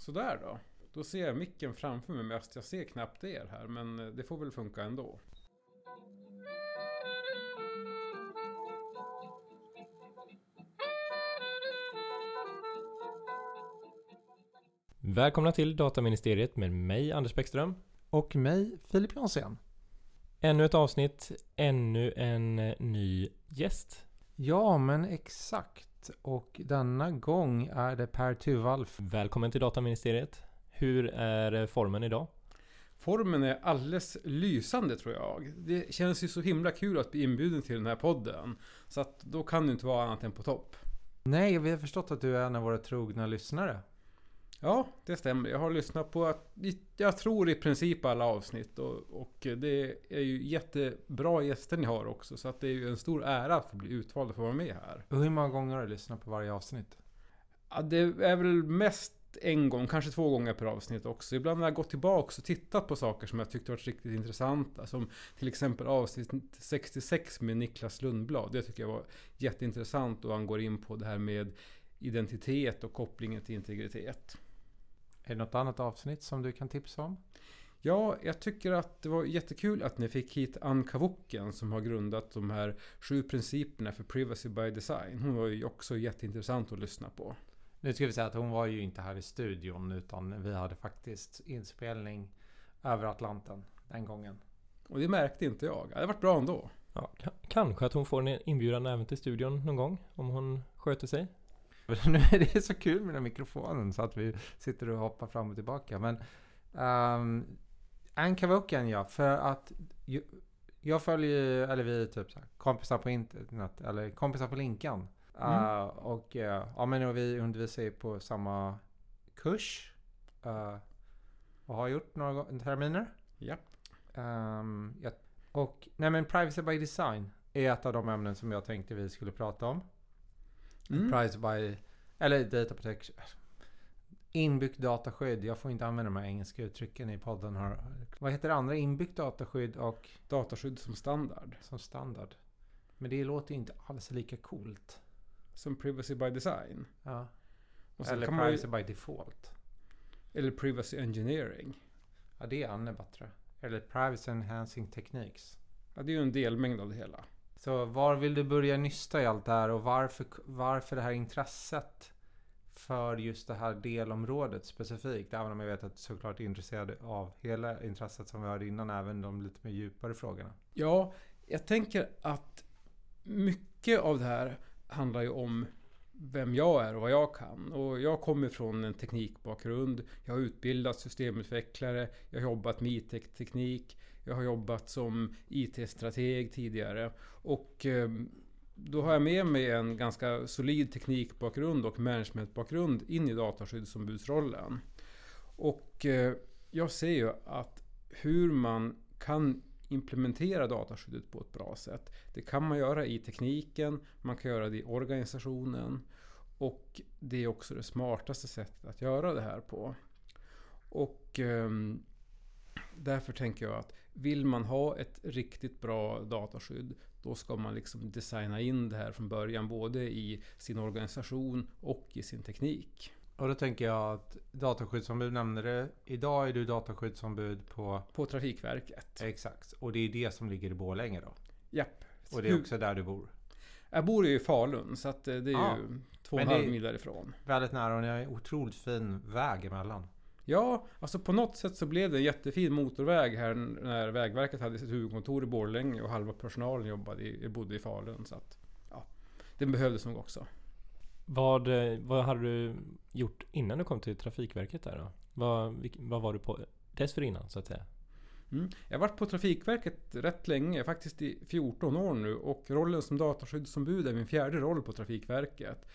Sådär då. Då ser jag micken framför mig mest. Jag ser knappt er här, men eh, det får väl funka ändå. Välkomna till Dataministeriet med mig Anders Bäckström. Och mig, Filip Jonsén. Ännu ett avsnitt, ännu en eh, ny gäst. Ja, men exakt. Och denna gång är det Per Tuvalf. Välkommen till Dataministeriet. Hur är formen idag? Formen är alldeles lysande tror jag. Det känns ju så himla kul att bli inbjuden till den här podden. Så att då kan det inte vara annat än på topp. Nej, vi har förstått att du är en av våra trogna lyssnare. Ja, det stämmer. Jag har lyssnat på, att, jag tror i princip alla avsnitt. Och, och det är ju jättebra gäster ni har också. Så att det är ju en stor ära att få bli utvald och få vara med här. Och hur många gånger har du lyssnat på varje avsnitt? Ja, det är väl mest en gång, kanske två gånger per avsnitt också. Ibland har jag gått tillbaka och tittat på saker som jag tyckte varit riktigt intressanta. Som till exempel avsnitt 66 med Niklas Lundblad. Det tycker jag var jätteintressant och han går in på det här med identitet och kopplingen till integritet. Är det något annat avsnitt som du kan tipsa om? Ja, jag tycker att det var jättekul att ni fick hit Ann Kavuken som har grundat de här sju principerna för Privacy by Design. Hon var ju också jätteintressant att lyssna på. Nu ska vi säga att hon var ju inte här i studion utan vi hade faktiskt inspelning över Atlanten den gången. Och det märkte inte jag. Det hade varit bra ändå. Ja, kanske att hon får en inbjudan även till studion någon gång om hon sköter sig. nu är det så kul med den mikrofonen så att vi sitter och hoppar fram och tillbaka. Men um, Ann Kavuken ja, för att ju, jag följer, eller vi är typ så här, kompisar på internet, eller kompisar på Linkan. Mm. Uh, och uh, ja, men och vi undervisar ju på samma kurs. Uh, och har gjort några terminer. Japp. Um, ja. Och nej men Privacy by Design är ett av de ämnen som jag tänkte vi skulle prata om. Mm. Privacy by... Eller data protection. Inbyggt dataskydd. Jag får inte använda de här engelska uttrycken i podden. Har, vad heter det andra? Inbyggt dataskydd och... Dataskydd som standard. Som standard. Men det låter ju inte alls lika coolt. Som privacy by design. Ja. Eller privacy ju... by default. Eller privacy engineering. Ja, det är ännu bättre. Eller privacy enhancing techniques. Ja, det är ju en delmängd av det hela. Så var vill du börja nysta i allt det här och varför, varför det här intresset för just det här delområdet specifikt? Även om jag vet att du såklart är intresserad av hela intresset som vi hörde innan, även de lite mer djupare frågorna. Ja, jag tänker att mycket av det här handlar ju om vem jag är och vad jag kan. Och jag kommer från en teknikbakgrund. Jag har utbildat systemutvecklare. Jag har jobbat med IT-teknik. Jag har jobbat som IT-strateg tidigare. Och ehm, då har jag med mig en ganska solid teknikbakgrund och managementbakgrund in i dataskyddsombudsrollen. Och eh, jag ser ju att hur man kan implementera dataskyddet på ett bra sätt. Det kan man göra i tekniken, man kan göra det i organisationen och det är också det smartaste sättet att göra det här på. Och eh, därför tänker jag att vill man ha ett riktigt bra dataskydd då ska man liksom designa in det här från början både i sin organisation och i sin teknik. Och då tänker jag att dataskyddsombud nämner det. Idag är du dataskyddsombud på... På Trafikverket. Exakt. Och det är det som ligger i Borlänge då? Japp. Och det är också där du bor? Jag bor ju i Falun så att eh, det är ah, ju två och en halv mil därifrån. Väldigt nära och ni har en otroligt fin väg emellan. Ja, alltså på något sätt så blev det en jättefin motorväg här när Vägverket hade sitt huvudkontor i Borlänge och halva personalen jobbade i, bodde i Falun. Så att, ja, den behövdes nog också. Vad, eh, vad hade du gjort innan du kom till Trafikverket där då? Vad, vad var du på dessförinnan så att säga? Mm. Jag har varit på Trafikverket rätt länge, faktiskt i 14 år nu och rollen som dataskyddsombud är min fjärde roll på Trafikverket.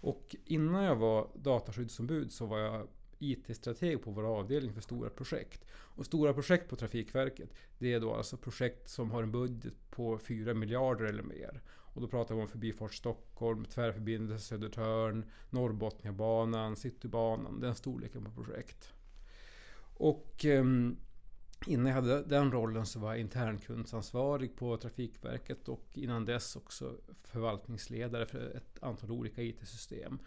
Och innan jag var dataskyddsombud så var jag IT-strateg på vår avdelning för stora projekt. Och stora projekt på Trafikverket, det är då alltså projekt som har en budget på 4 miljarder eller mer. Och då pratar vi om Förbifart Stockholm, Tvärförbindelse Södertörn, Norrbotniabanan, Citybanan, den storleken på projekt. Och um, Innan jag hade den rollen så var jag internkundsansvarig på Trafikverket och innan dess också förvaltningsledare för ett antal olika IT-system.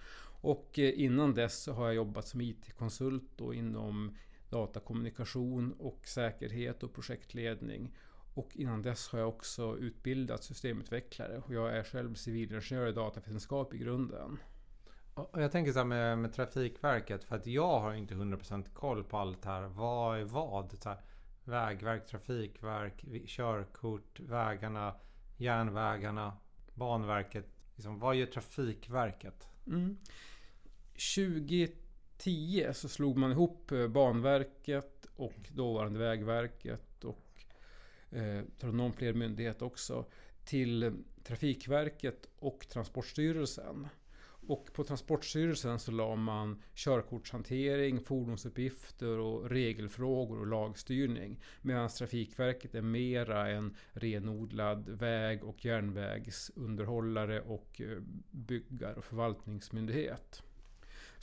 Och eh, innan dess så har jag jobbat som IT-konsult inom datakommunikation och säkerhet och projektledning. Och innan dess har jag också utbildat systemutvecklare och jag är själv civilingenjör i datavetenskap i grunden. Och jag tänker så här med, med Trafikverket, för att jag har inte 100% koll på allt här. Vad är vad? Så här, vägverk, Trafikverk, körkort, vägarna, järnvägarna, Banverket. Liksom, vad gör Trafikverket? Mm. 2010 så slog man ihop eh, Banverket och dåvarande Vägverket och eh, någon fler myndighet också till eh, Trafikverket och Transportstyrelsen. Och på Transportstyrelsen så la man körkortshantering, fordonsuppgifter och regelfrågor och lagstyrning. Medan Trafikverket är mera en renodlad väg och järnvägsunderhållare och eh, byggar och förvaltningsmyndighet.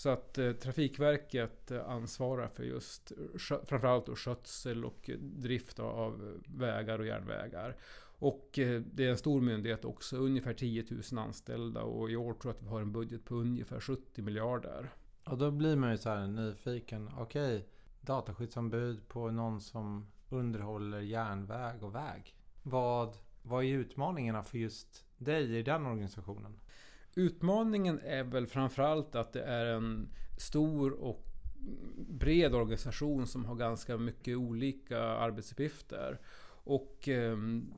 Så att eh, Trafikverket eh, ansvarar för just eh, framförallt då skötsel och drift av vägar och järnvägar. Och eh, det är en stor myndighet också, ungefär 10 000 anställda och i år tror jag att vi har en budget på ungefär 70 miljarder. Och då blir man ju så här nyfiken. Okej, okay, dataskyddsombud på någon som underhåller järnväg och väg. Vad, vad är utmaningarna för just dig i den organisationen? Utmaningen är väl framförallt att det är en stor och bred organisation som har ganska mycket olika arbetsuppgifter. Och ehm,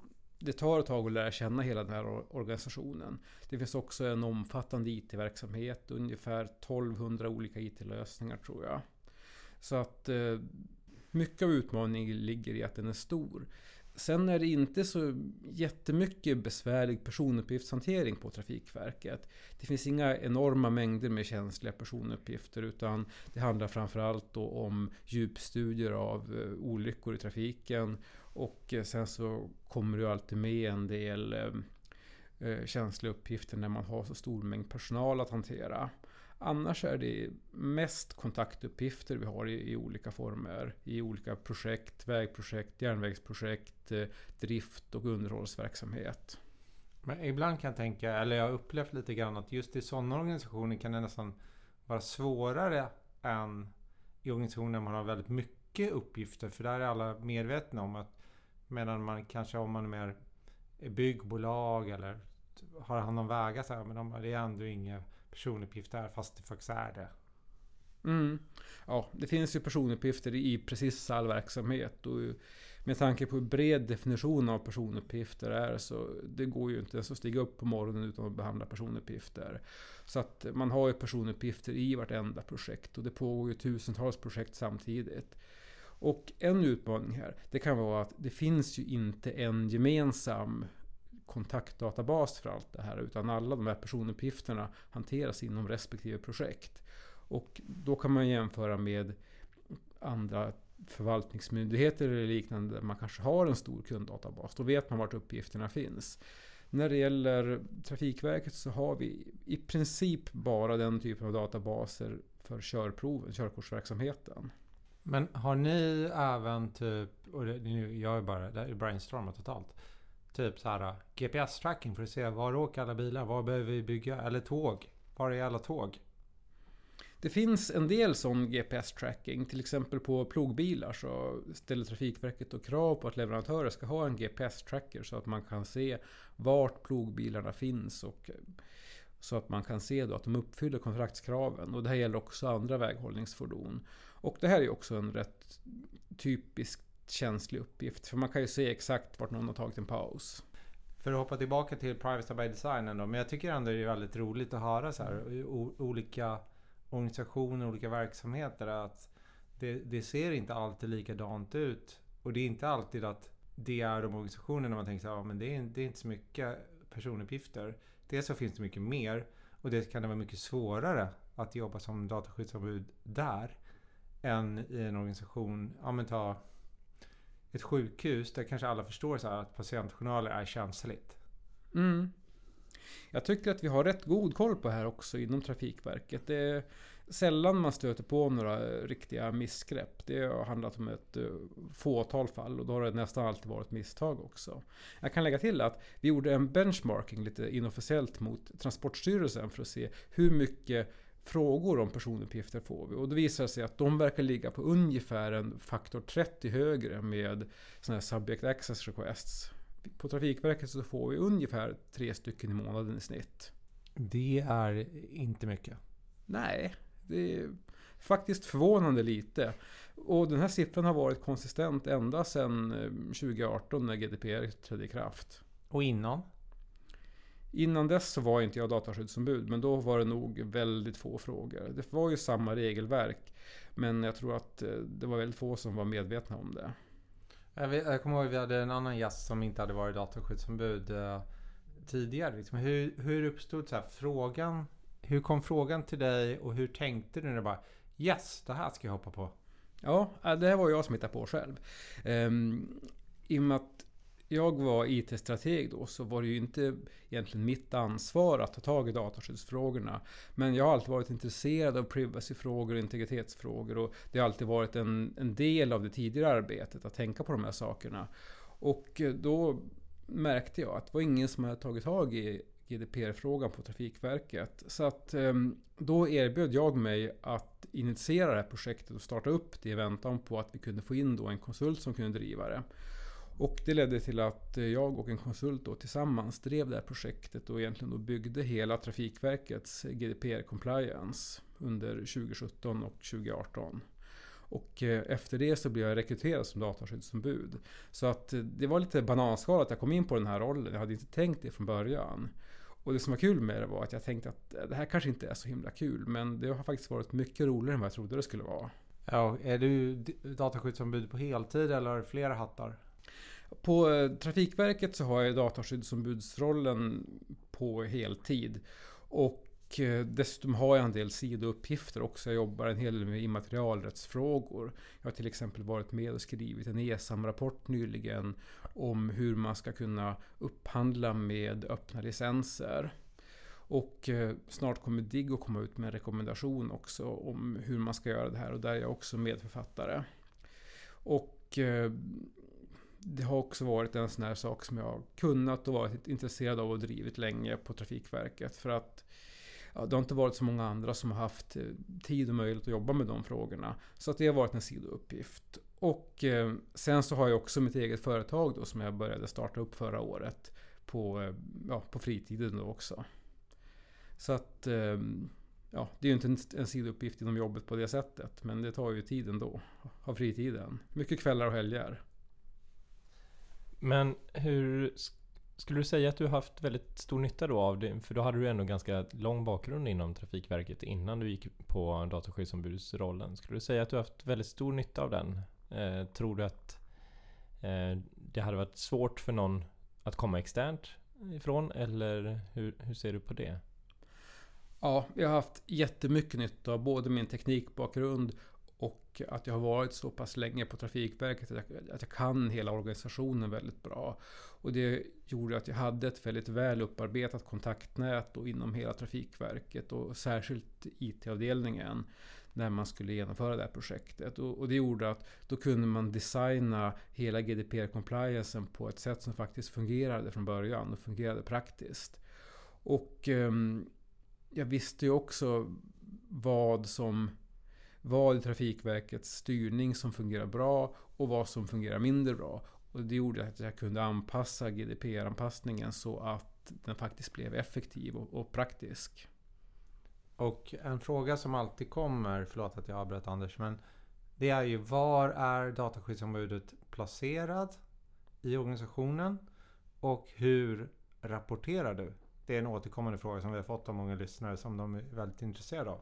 det tar ett tag att lära känna hela den här organisationen. Det finns också en omfattande IT-verksamhet, ungefär 1200 olika IT-lösningar tror jag. Så att eh, mycket av utmaningen ligger i att den är stor. Sen är det inte så jättemycket besvärlig personuppgiftshantering på Trafikverket. Det finns inga enorma mängder med känsliga personuppgifter utan det handlar framförallt då om djupstudier av eh, olyckor i trafiken och eh, sen så kommer det ju alltid med en del eh, eh, känsliga uppgifter när man har så stor mängd personal att hantera. Annars är det mest kontaktuppgifter vi har i, i, olika former. I olika projekt, vägprojekt, järnvägsprojekt, drift och underhållsverksamhet. Men ibland kan jag tänka, eller jag har upplevt lite grann att just i sådana organisationer kan det nästan vara svårare än i organisationer där man har väldigt mycket uppgifter. För där är alla medvetna om att Medan man kanske om man är mer byggbolag eller har hand om vägar så här, men de, det är ändå inga personuppgifter fast det faktiskt är det. Mm. Ja, det finns ju personuppgifter i precis all verksamhet. Och med tanke på hur bred definition av personuppgifter är så det går ju inte ens att stiga upp på morgonen utan att behandla personuppgifter. Så att man har ju personuppgifter i vartenda projekt och det pågår ju tusentals projekt samtidigt. Och en utmaning här, det kan vara att det finns ju inte en gemensam kontaktdatabas för allt det här, utan alla de här personuppgifterna hanteras inom respektive projekt. Och då kan man jämföra med andra förvaltningsmyndigheter eller liknande, där man kanske har en stor kunddatabas. Då vet man vart uppgifterna finns. När det gäller Trafikverket så har vi i princip bara den typen av databaser för körproven, körkortsverksamheten. Men har ni även typ, och det, nu, jag är bara, det är brainstormat totalt. Typ så här GPS-tracking för att se var åker alla bilar, var behöver vi bygga? Eller tåg, var är alla tåg? Det finns en del sån GPS-tracking. Till exempel på plogbilar så ställer Trafikverket då krav på att leverantörer ska ha en GPS-tracker så att man kan se vart plogbilarna finns och så att man kan se då att de uppfyller kontraktskraven. Och det här gäller också andra väghållningsfordon. Och det här är också en rätt typiskt känslig uppgift. För man kan ju se exakt vart någon har tagit en paus. För att hoppa tillbaka till Privacy by Design ändå. Men jag tycker ändå det är väldigt roligt att höra så här. olika organisationer, olika verksamheter. Att det, det, ser inte alltid likadant ut. Och det är inte alltid att det är de organisationerna man tänker så här, ja, men det är, det är inte så mycket personuppgifter. Dels så finns det mycket mer. Och det kan det vara mycket svårare att jobba som dataskyddsombud där än i en organisation, ja men ta ett sjukhus där kanske alla förstår så att patientjournaler är känsligt. Mm. Jag tycker att vi har rätt god koll på det här också inom Trafikverket. Det är sällan man stöter på några riktiga missgrepp. Det har handlat om ett eh, fåtal fall och då har det nästan alltid varit misstag också. Jag kan lägga till att vi gjorde en benchmarking lite inofficiellt mot Transportstyrelsen för att se hur mycket frågor om personuppgifter får vi. Och det visar sig att de verkar ligga på ungefär en faktor 30 högre med sådana här subject access requests. På Trafikverket så får vi ungefär tre stycken i månaden i snitt. Det är inte mycket. Nej, det är faktiskt förvånande lite. Och den här siffran har varit konsistent ända sedan 2018 när GDPR trädde i kraft. Och innan? Innan dess så var inte jag dataskyddsombud, men då var det nog väldigt få frågor. Det var ju samma regelverk, men jag tror att eh, det var väldigt få som var medvetna om det. Jag, vet, jag kommer ihåg att vi hade en annan gäst som inte hade varit dataskyddsombud uh, tidigare. Liksom. Hur, hur uppstod så här, frågan? Hur kom frågan till dig och hur tänkte du när du bara Yes, det här ska jag hoppa på? Ja, äh, det här var jag som hittade på själv. Um, I och med att jag var IT-strateg då så var det ju inte egentligen mitt ansvar att ta tag i dataskyddsfrågorna. Men jag har alltid varit intresserad av privacyfrågor och integritetsfrågor och det har alltid varit en, en del av det tidigare arbetet att tänka på de här sakerna. Och då märkte jag att det var ingen som hade tagit tag i GDPR-frågan på Trafikverket. Så att ehm, då erbjöd jag mig att initiera det här projektet och starta upp det i väntan på att vi kunde få in då en konsult som kunde driva det. Och det ledde till att eh, jag och en konsult då tillsammans drev det här projektet och egentligen då byggde hela Trafikverkets GDPR-compliance under 2017 och 2018. Och eh, efter det så blev jag rekryterad som dataskyddsombud. Så att eh, det var lite bananskal att jag kom in på den här rollen. Jag hade inte tänkt det från början. Och det som var kul med det var att jag tänkte att det här kanske inte är så himla kul. Men det har faktiskt varit mycket roligare än vad jag trodde det skulle vara. Ja, är du dataskyddsombud på heltid eller har du flera hattar? På eh, Trafikverket så har jag dataskyddsombudsrollen på heltid. Och eh, dessutom har jag en del sidouppgifter också. Jag jobbar en hel del med immaterialrättsfrågor. Jag har till exempel varit med och skrivit en ESAM-rapport nyligen om hur man ska kunna upphandla med öppna licenser. Och eh, snart kommer DIGG att komma ut med en rekommendation också om hur man ska göra det här och där är jag också medförfattare. Och eh, det har också varit en sån här sak som jag har kunnat och varit intresserad av och drivit länge på Trafikverket. För att ja, det har inte varit så många andra som har haft eh, tid och möjlighet att jobba med de frågorna. Så att det har varit en sidouppgift. Och eh, sen så har jag också mitt eget företag då som jag började starta upp förra året. På, eh, ja, på fritiden då också. Så att eh, ja, det är ju inte en, en sidouppgift inom jobbet på det sättet. Men det tar ju tid ändå. Ha fritiden. Mycket kvällar och helger. Men hur skulle du säga att du haft väldigt stor nytta då av det? För då hade du ändå ganska lång bakgrund inom Trafikverket innan du gick på dataskyddsombudsrollen. Skulle du säga att du haft väldigt stor nytta av den? Eh, tror du att eh, det hade varit svårt för någon att komma externt ifrån? Eller hur, hur ser du på det? Ja, jag har haft jättemycket nytta av både min teknikbakgrund och att jag har varit så pass länge på Trafikverket att jag, att jag kan hela organisationen väldigt bra. Och det gjorde att jag hade ett väldigt väl upparbetat kontaktnät inom hela Trafikverket och särskilt IT-avdelningen när man skulle genomföra det här projektet. Och, och, det gjorde att då kunde man designa hela GDPR-compliancen på ett sätt som faktiskt fungerade från början och fungerade praktiskt. Och eh, jag visste ju också vad som vad i Trafikverkets styrning som fungerar bra och vad som fungerar mindre bra. Och det gjorde att jag kunde anpassa GDPR-anpassningen så att den faktiskt blev effektiv och, och, praktisk. Och en fråga som alltid kommer, förlåt att jag avbröt Anders, men det är ju var är dataskyddsombudet placerad i organisationen och hur rapporterar du? Det är en återkommande fråga som vi har fått av många lyssnare som de är väldigt intresserade av.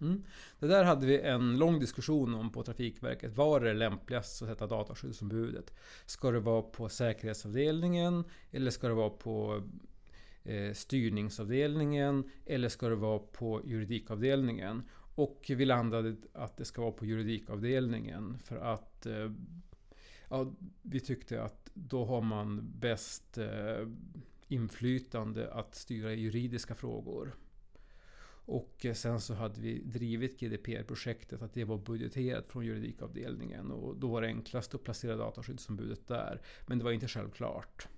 Mm. Det där hade vi en lång diskussion om på Trafikverket. Var är det lämpligast att sätta dataskyddsombudet? Ska det vara på säkerhetsavdelningen? Eller ska det vara på Eh, styrningsavdelningen? Eller ska det vara på juridikavdelningen? Och vi landade att det ska vara på juridikavdelningen. För att eh, ja, vi tyckte att då har man bäst eh, inflytande att styra juridiska frågor. Och sen så hade vi drivit GDPR-projektet, att det var budgeterat från juridikavdelningen. Och då var det enklast att placera dataskyddsombudet där. Men det var inte självklart.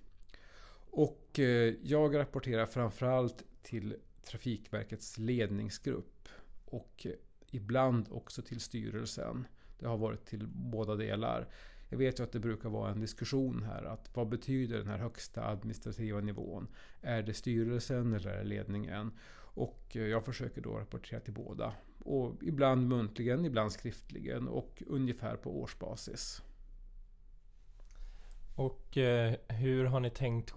Och eh, jag rapporterar framförallt till Trafikverkets ledningsgrupp. och eh, ibland också till styrelsen. Det har varit till båda delar. Jag vet ju att det brukar vara en diskussion här. att Vad betyder den här högsta administrativa nivån? Är det styrelsen eller är det ledningen? Och eh, jag försöker då rapportera till båda. Och ibland muntligen, ibland skriftligen och ungefär på årsbasis. Och eh, hur har ni tänkt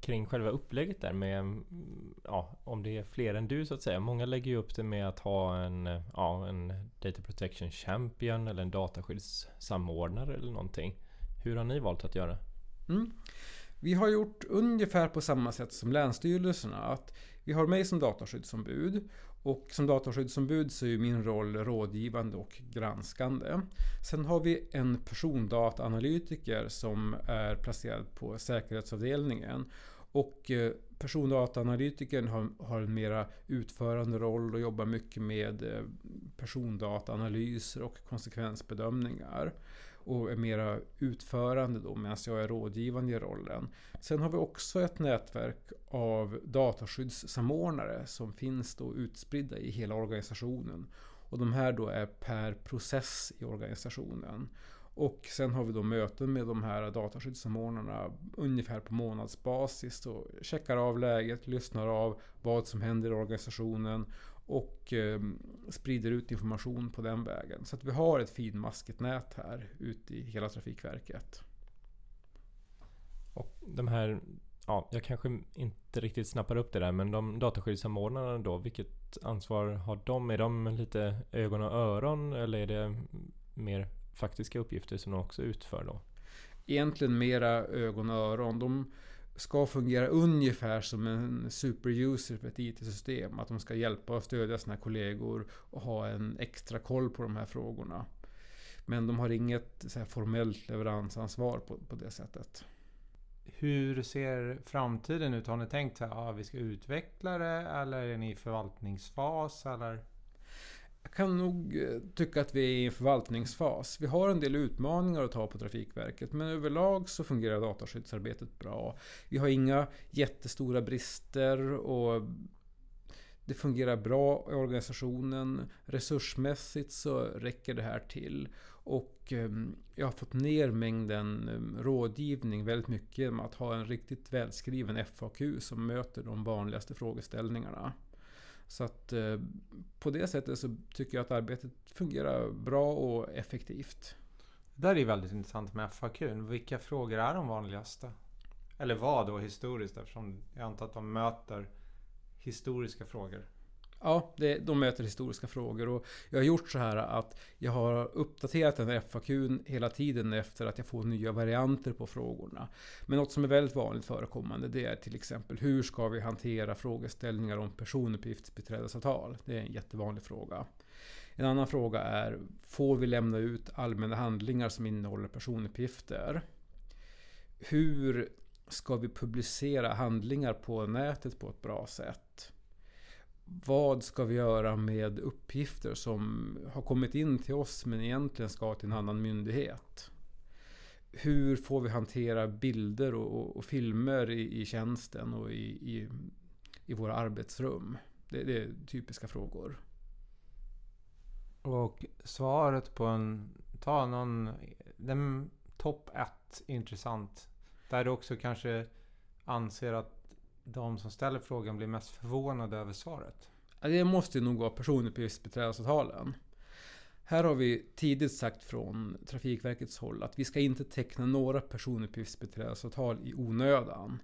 kring själva upplägget där med, mm, ja, om det är fler än du så att säga. Många lägger ju upp det med att ha en, ja, en Data Protection Champion eller en dataskyddssamordnare eller någonting. Hur har ni valt att göra? Mm. Vi har gjort ungefär på samma sätt som Länsstyrelserna. Att vi har mig som dataskyddsombud och som dataskyddsombud så är min roll rådgivande och granskande. Sen har vi en persondataanalytiker som är placerad på säkerhetsavdelningen. Och eh, persondataanalytikern har, har en mera utförande roll och jobbar mycket med eh, persondataanalyser och konsekvensbedömningar och är mera utförande då medan jag är rådgivande i rollen. Sen har vi också ett nätverk av dataskyddssamordnare som finns då utspridda i hela organisationen. Och de här då är per process i organisationen. Och sen har vi då möten med de här dataskyddssamordnarna ungefär på månadsbasis och checkar av läget, lyssnar av vad som händer i organisationen och eh, sprider ut information på den vägen. Så att vi har ett finmaskigt nät här ute i hela Trafikverket. Och de här, ja, jag kanske inte riktigt snappar upp det där, men de dataskyddssamordnarna då, vilket ansvar har de? Är de lite ögon och öron eller är det mer faktiska uppgifter som de också utför då? Egentligen mera ögon och öron. De ska fungera ungefär som en superuser för ett IT-system. Att de ska hjälpa och stödja sina kollegor och ha en extra koll på de här frågorna. Men de har inget så formellt leveransansvar på, på det sättet. Hur ser framtiden ut? Har ni tänkt att ah, vi ska utveckla det eller är ni i förvaltningsfas? Eller? Jag kan nog eh, tycka att vi är i en förvaltningsfas. Vi har en del utmaningar att ta på Trafikverket men överlag så fungerar dataskyddsarbetet bra. Vi har inga jättestora brister och det fungerar bra i organisationen. Resursmässigt så räcker det här till. Och ehm, jag har fått ner mängden ehm, rådgivning väldigt mycket genom att ha en riktigt välskriven FAQ som möter de vanligaste frågeställningarna. Så att eh, på det sättet så tycker jag att arbetet fungerar bra och effektivt. Det där är väldigt intressant med FAQ. Vilka frågor är de vanligaste? Eller vad då historiskt eftersom jag antar att de möter historiska frågor. Ja, det, de möter historiska frågor och jag har gjort så här att jag har uppdaterat den här FAQ hela tiden efter att jag får nya varianter på frågorna. Men något som är väldigt vanligt förekommande det är till exempel hur ska vi hantera frågeställningar om personuppgiftsbiträdesavtal? Det är en jättevanlig fråga. En annan fråga är får vi lämna ut allmänna handlingar som innehåller personuppgifter? Hur ska vi publicera handlingar på nätet på ett bra sätt? Vad ska vi göra med uppgifter som har kommit in till oss men egentligen ska till en annan myndighet? Hur får vi hantera bilder och, och, och filmer i, i tjänsten och i, i, i våra arbetsrum? Det, det, är typiska frågor. Och svaret på en... Ta någon... Den topp ett intressant. Där du också kanske anser att de som ställer frågan blir mest förvånade över svaret? Det måste nog vara personuppgiftsbiträdesavtalen. Här har vi tidigt sagt från Trafikverkets håll att vi ska inte teckna några personuppgiftsbiträdesavtal i onödan.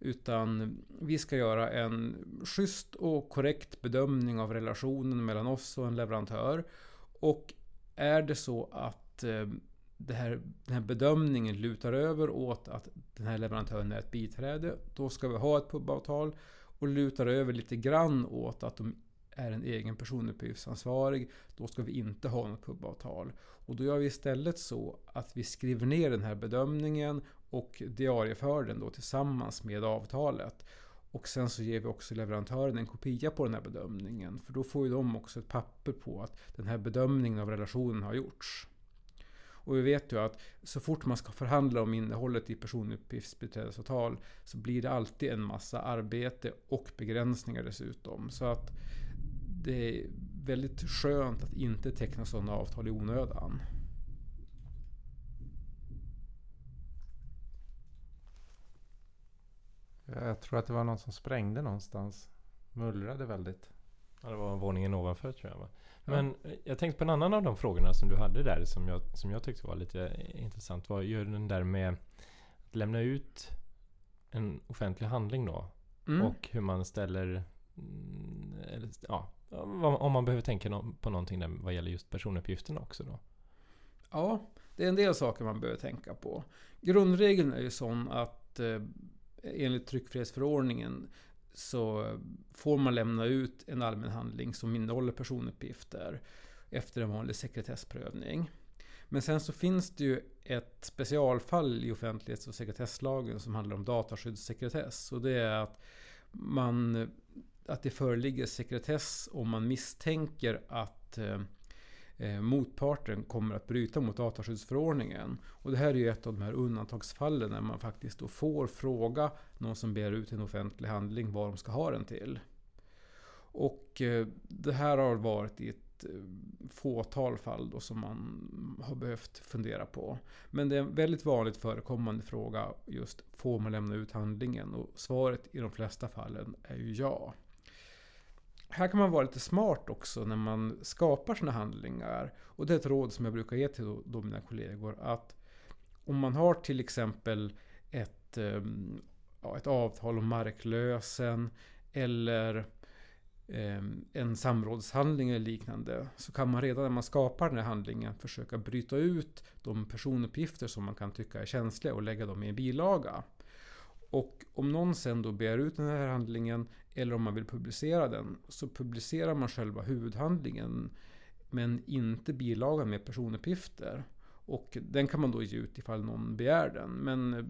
Utan vi ska göra en schysst och korrekt bedömning av relationen mellan oss och en leverantör. Och är det så att eh, det här, den här bedömningen lutar över åt att den här leverantören är ett biträde. Då ska vi ha ett pubavtal och lutar över lite grann åt att de är en egen personuppgiftsansvarig. Då ska vi inte ha något pubavtal. Och då gör vi istället så att vi skriver ner den här bedömningen och diarieför den då tillsammans med avtalet. Och sen så ger vi också leverantören en kopia på den här bedömningen. För då får ju de också ett papper på att den här bedömningen av relationen har gjorts. Och vi vet ju att så fort man ska förhandla om innehållet i personuppgiftsbiträdesavtal så blir det alltid en massa arbete och begränsningar dessutom. Så att det är väldigt skönt att inte teckna sådana avtal i onödan. Jag tror att det var någon som sprängde någonstans. Mullrade väldigt. Ja, det var våningen ovanför tror jag va? Men ja. jag tänkte på en annan av de frågorna som du hade där som jag, som jag tyckte var lite intressant. Var ju den där med att lämna ut en offentlig handling då. Mm. Och hur man ställer... Mm, eller, ja, om man behöver tänka på någonting där vad gäller just personuppgifterna också då. Ja, det är en del saker man behöver tänka på. Grundregeln är ju sån att eh, enligt tryckfrihetsförordningen så får man lämna ut en allmän handling som innehåller personuppgifter efter en vanlig sekretessprövning. Men sen så finns det ju ett specialfall i offentlighets och sekretesslagen som handlar om dataskyddssekretess. Och det är att, man, att det föreligger sekretess om man misstänker att eh, eh, motparten kommer att bryta mot dataskyddsförordningen. Och det här är ju ett av de här undantagsfallen när man faktiskt då får fråga någon som begär ut en offentlig handling vad de ska ha den till. Och eh, det här har varit i ett eh, fåtal fall då som man har behövt fundera på. Men det är en väldigt vanligt förekommande fråga just får man lämna ut handlingen? Och svaret i de flesta fallen är ju ja här kan man vara lite smart också när man skapar sina handlingar. Och det är ett råd som jag brukar ge till då, då mina kollegor. Att om man har till exempel ett, ehm, ja, ett avtal om marklösen eller ehm, en samrådshandling eller liknande. Så kan man redan när man skapar den här handlingen försöka bryta ut de personuppgifter som man kan tycka är känsliga och lägga dem i en bilaga. Och om någon sen då begär ut den här handlingen eller om man vill publicera den så publicerar man själva huvudhandlingen men inte bilagan med personuppgifter. Och den kan man då ge ut ifall någon begär den. Men eh,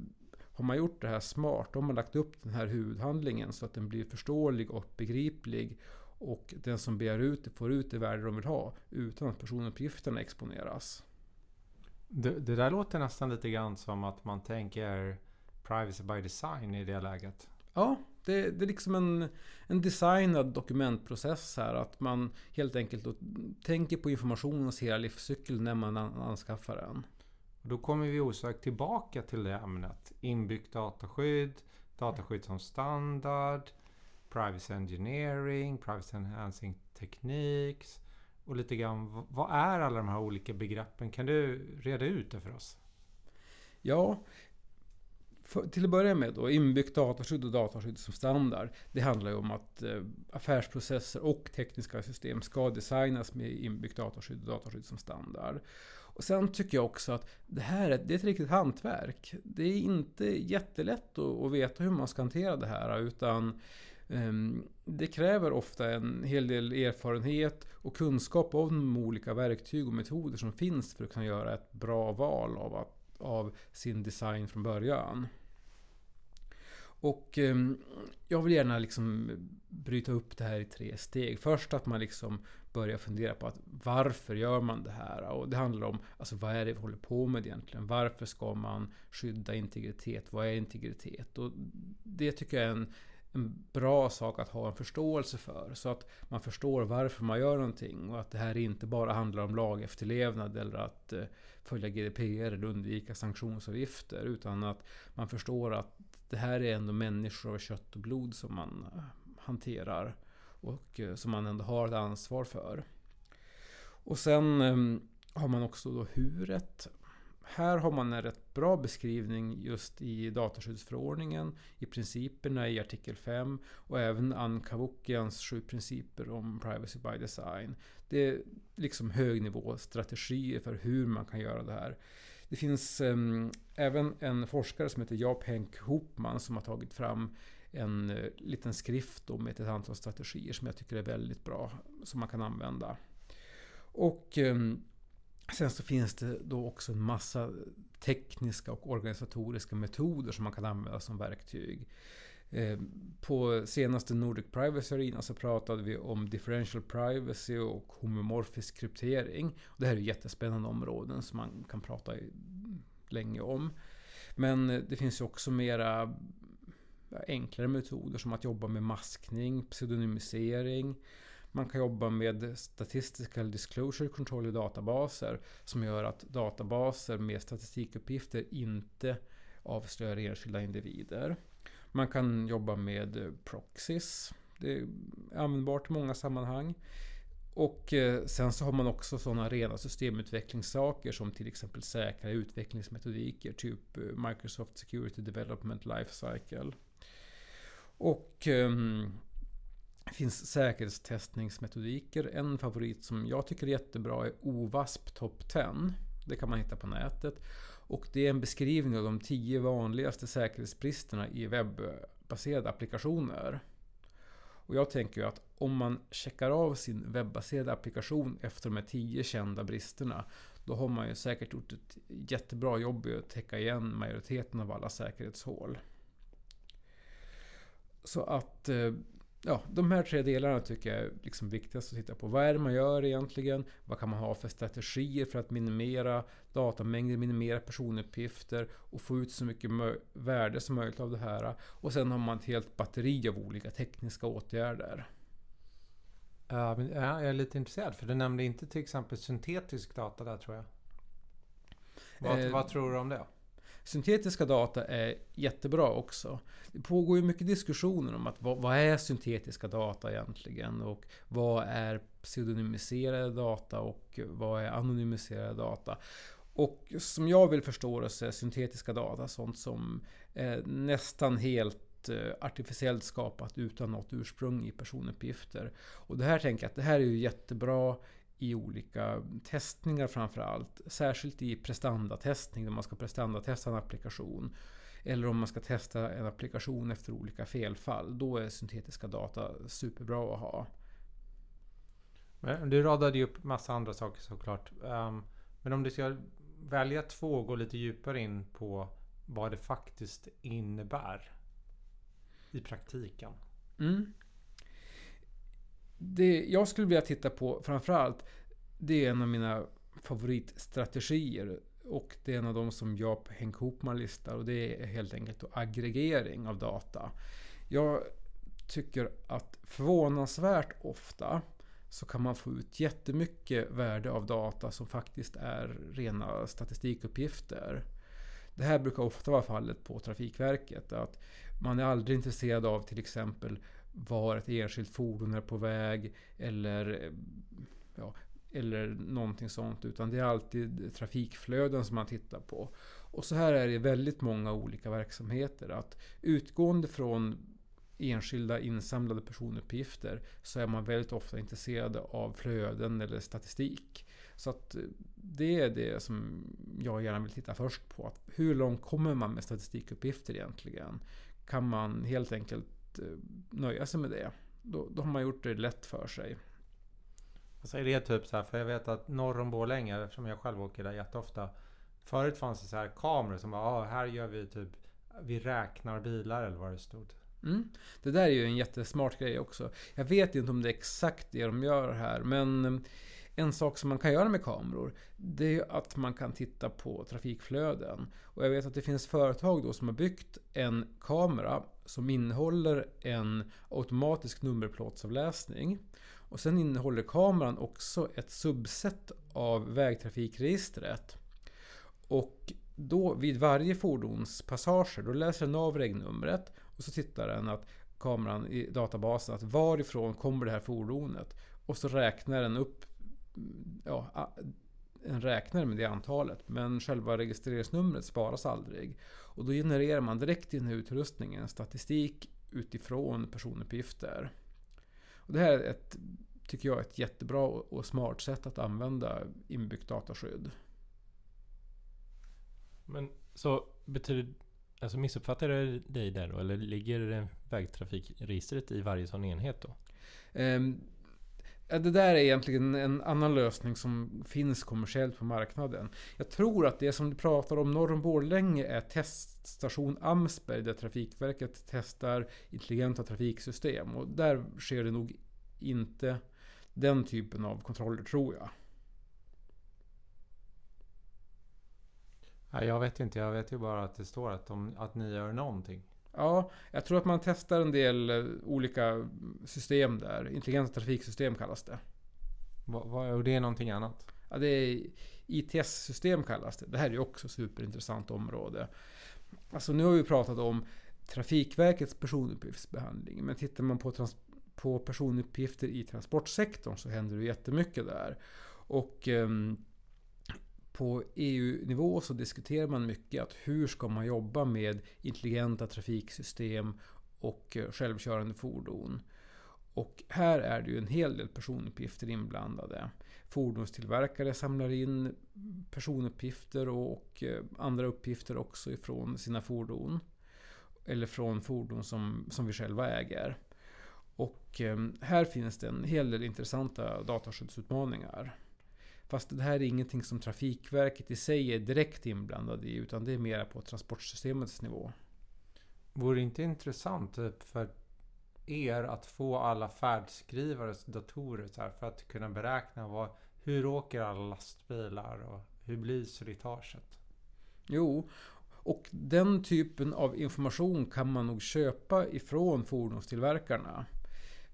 har man gjort det här smart, då har man lagt upp den här huvudhandlingen så att den blir förståelig och begriplig och den som begär ut det får ut det värde de vill ha utan att personuppgifterna exponeras. Det, det där låter nästan lite grann som att man tänker privacy by design i det läget. Ja, det, det är liksom en, en designad dokumentprocess här. Att man helt enkelt tänker på informationens hela livscykel när man anskaffar den. Då kommer vi osökt tillbaka till det ämnet. Inbyggt dataskydd, dataskydd som standard, privacy engineering, privacy enhancing techniques och lite grann vad är alla de här olika begreppen? Kan du reda ut det för oss? Ja, för, till att börja med då, inbyggt dataskydd och dataskydd som standard. Det handlar ju om att eh, affärsprocesser och tekniska system ska designas med inbyggt dataskydd och dataskydd som standard. Och sen tycker jag också att det här är, det är ett riktigt hantverk. Det är inte jättelätt att, att veta hur man ska hantera det här utan ehm, det kräver ofta en hel del erfarenhet och kunskap om de olika verktyg och metoder som finns för att kunna göra ett bra val av att av sin design från början. Och eh, jag vill gärna liksom bryta upp det här i tre steg. Först att man liksom börjar fundera på att varför gör man det här? Och det handlar om alltså, vad är det vi håller på med egentligen? Varför ska man skydda integritet? Vad är integritet? Och det tycker jag är en, en bra sak att ha en förståelse för. Så att man förstår varför man gör någonting. Och att det här inte bara handlar om lagefterlevnad eller att eh, följa GDPR eller undvika sanktionsavgifter. Utan att man förstår att det här är ändå människor av kött och blod som man eh, hanterar. Och eh, som man ändå har ett ansvar för. Och sen ehm, har man också då huret. Här har man en rätt bra beskrivning just i dataskyddsförordningen, i principerna i artikel 5 och även Ann Kavukians sju principer om privacy by design. Det är liksom högnivåstrategier för hur man kan göra det här. Det finns um, även en forskare som heter Jaap Henk Hopman som har tagit fram en uh, liten skrift med ett antal strategier som jag tycker är väldigt bra, som man kan använda. Och um, Sen så finns det då också en massa tekniska och organisatoriska metoder som man kan använda som verktyg. Eh, på senaste Nordic Privacy Arena så pratade vi om differential privacy och homomorfisk kryptering. Det här är jättespännande områden som man kan prata länge om. Men det finns ju också mera enklare metoder som att jobba med maskning, pseudonymisering. Man kan jobba med Statistical Disclosure Control i databaser som gör att databaser med statistikuppgifter inte avslöjar enskilda individer. Man kan jobba med proxies. Det är användbart i många sammanhang. Och eh, sen så har man också sådana rena systemutvecklingssaker som till exempel säkra utvecklingsmetodiker, typ eh, Microsoft Security Development Lifecycle. Och um, det finns säkerhetstestningsmetodiker. En favorit som jag tycker är jättebra är OWASP Top 10. Det kan man hitta på nätet. Och det är en beskrivning av de tio vanligaste säkerhetsbristerna i webbaserade applikationer. Och jag tänker ju att om man checkar av sin webbaserade applikation efter de här tio kända bristerna, då har man ju säkert gjort ett jättebra jobb i att täcka igen majoriteten av alla säkerhetshål. Så att eh, ja, de här tre delarna tycker jag är liksom viktigast att titta på. Vad är det man gör egentligen? Vad kan man ha för strategier för att minimera datamängder, minimera personuppgifter och få ut så mycket värde som möjligt av det här. Och sen har man ett helt batteri av olika tekniska åtgärder. Men jag är lite intresserad, för du nämnde inte till exempel syntetisk data där tror jag. Vad, eh, vad tror du om det? Syntetiska data är jättebra också. Det pågår ju mycket diskussioner om att vad, vad är syntetiska data egentligen? Och vad är pseudonymiserade data och vad är anonymiserade data? Och som jag vill förstå det så är syntetiska data sånt som är nästan helt eh, artificiellt skapat utan något ursprung i personuppgifter. Och det här tänker jag att det här är ju jättebra i olika testningar framför allt. Särskilt i prestandatestning där man ska prestandatesta en applikation. Eller om man ska testa en applikation efter olika felfall. Då är syntetiska data superbra att ha. du radade ju upp massa andra saker såklart. Um, men om du ska välja två och gå lite djupare in på vad det faktiskt innebär i praktiken. Mm det jag skulle vilja titta på framförallt, det är en av mina favoritstrategier. Och det är en av de som jag på Henk Hopman listar och det är helt enkelt aggregering av data. Jag tycker att förvånansvärt ofta så kan man få ut jättemycket värde av data som faktiskt är rena statistikuppgifter. Det här brukar ofta vara fallet på Trafikverket. Att man är aldrig intresserad av till exempel var ett enskilt fordon är på väg eller, ja, eller någonting sånt. Utan det är alltid trafikflöden som man tittar på. Och så här är det i väldigt många olika verksamheter. Att utgående från enskilda insamlade personuppgifter så är man väldigt ofta intresserad av flöden eller statistik. Så att eh, det är det som jag gärna vill titta först på. Att hur långt kommer man med statistikuppgifter egentligen? Kan man helt enkelt Eh, nöja sig med det. Då, då har man gjort det lätt för sig. Alltså är det typ så här, för jag vet att norr om Borlänge, eftersom jag själv åker där jätteofta. Förut fanns det så här kameror som bara, ah, här gör vi typ, vi räknar bilar eller vad det stod. Mm. Det där är ju en jättesmart grej också. Jag vet inte om det är exakt det de gör här, men en sak som man kan göra med kameror, det är att man kan titta på trafikflöden. Och jag vet att det finns företag då som har byggt en kamera som innehåller en automatisk nummerplåtsavläsning. Och sen innehåller kameran också ett subset av vägtrafikregistret. Och då vid varje fordonspassager, då läser den av regnumret och så tittar den att kameran i databasen att varifrån kommer det här fordonet? Och så räknar den upp ja, en räknare med det antalet. Men själva registreringsnumret sparas aldrig. Och då genererar man direkt i den här utrustningen statistik utifrån personuppgifter. Och det här är ett, tycker jag, ett jättebra och smart sätt att använda inbyggt dataskydd. Men så betyder Alltså missuppfattar jag dig där då? Eller ligger vägtrafikregistret i varje sån enhet då? Um, det där är egentligen en annan lösning som finns kommersiellt på marknaden. Jag tror att det som du pratar om norr om Borlänge är teststation Amsberg där Trafikverket testar intelligenta trafiksystem. Och där sker det nog inte den typen av kontroller tror jag. jag vet inte, jag vet ju bara att det står att, de, att ni gör någonting. Ja, jag tror att man testar en del eh, olika system där. Intelligenta trafiksystem kallas det. Vad, och det är någonting annat? Ja, det är ITS-system kallas det. Det här är ju också superintressant område. Alltså nu har vi pratat om Trafikverkets personuppgiftsbehandling. Men tittar man på, trans- på personuppgifter i transportsektorn så händer det jättemycket där. Och ehm, på EU-nivå så diskuterar man mycket att hur ska man jobba med intelligenta trafiksystem och eh, självkörande fordon. Och här är det ju en hel del personuppgifter inblandade. Fordonstillverkare samlar in personuppgifter och eh, andra uppgifter också ifrån sina fordon. Eller från fordon som, som vi själva äger. Och eh, här finns det en hel del intressanta dataskyddsutmaningar. Fast det här är ingenting som Trafikverket i sig är direkt inblandade i utan det är mera på transportsystemets nivå. Vore det inte intressant typ, för er att få alla färdskrivares datorer så här, för att kunna beräkna vad, hur åker alla lastbilar och hur blir slitaget? Jo, och den typen av information kan man nog köpa ifrån fordonstillverkarna.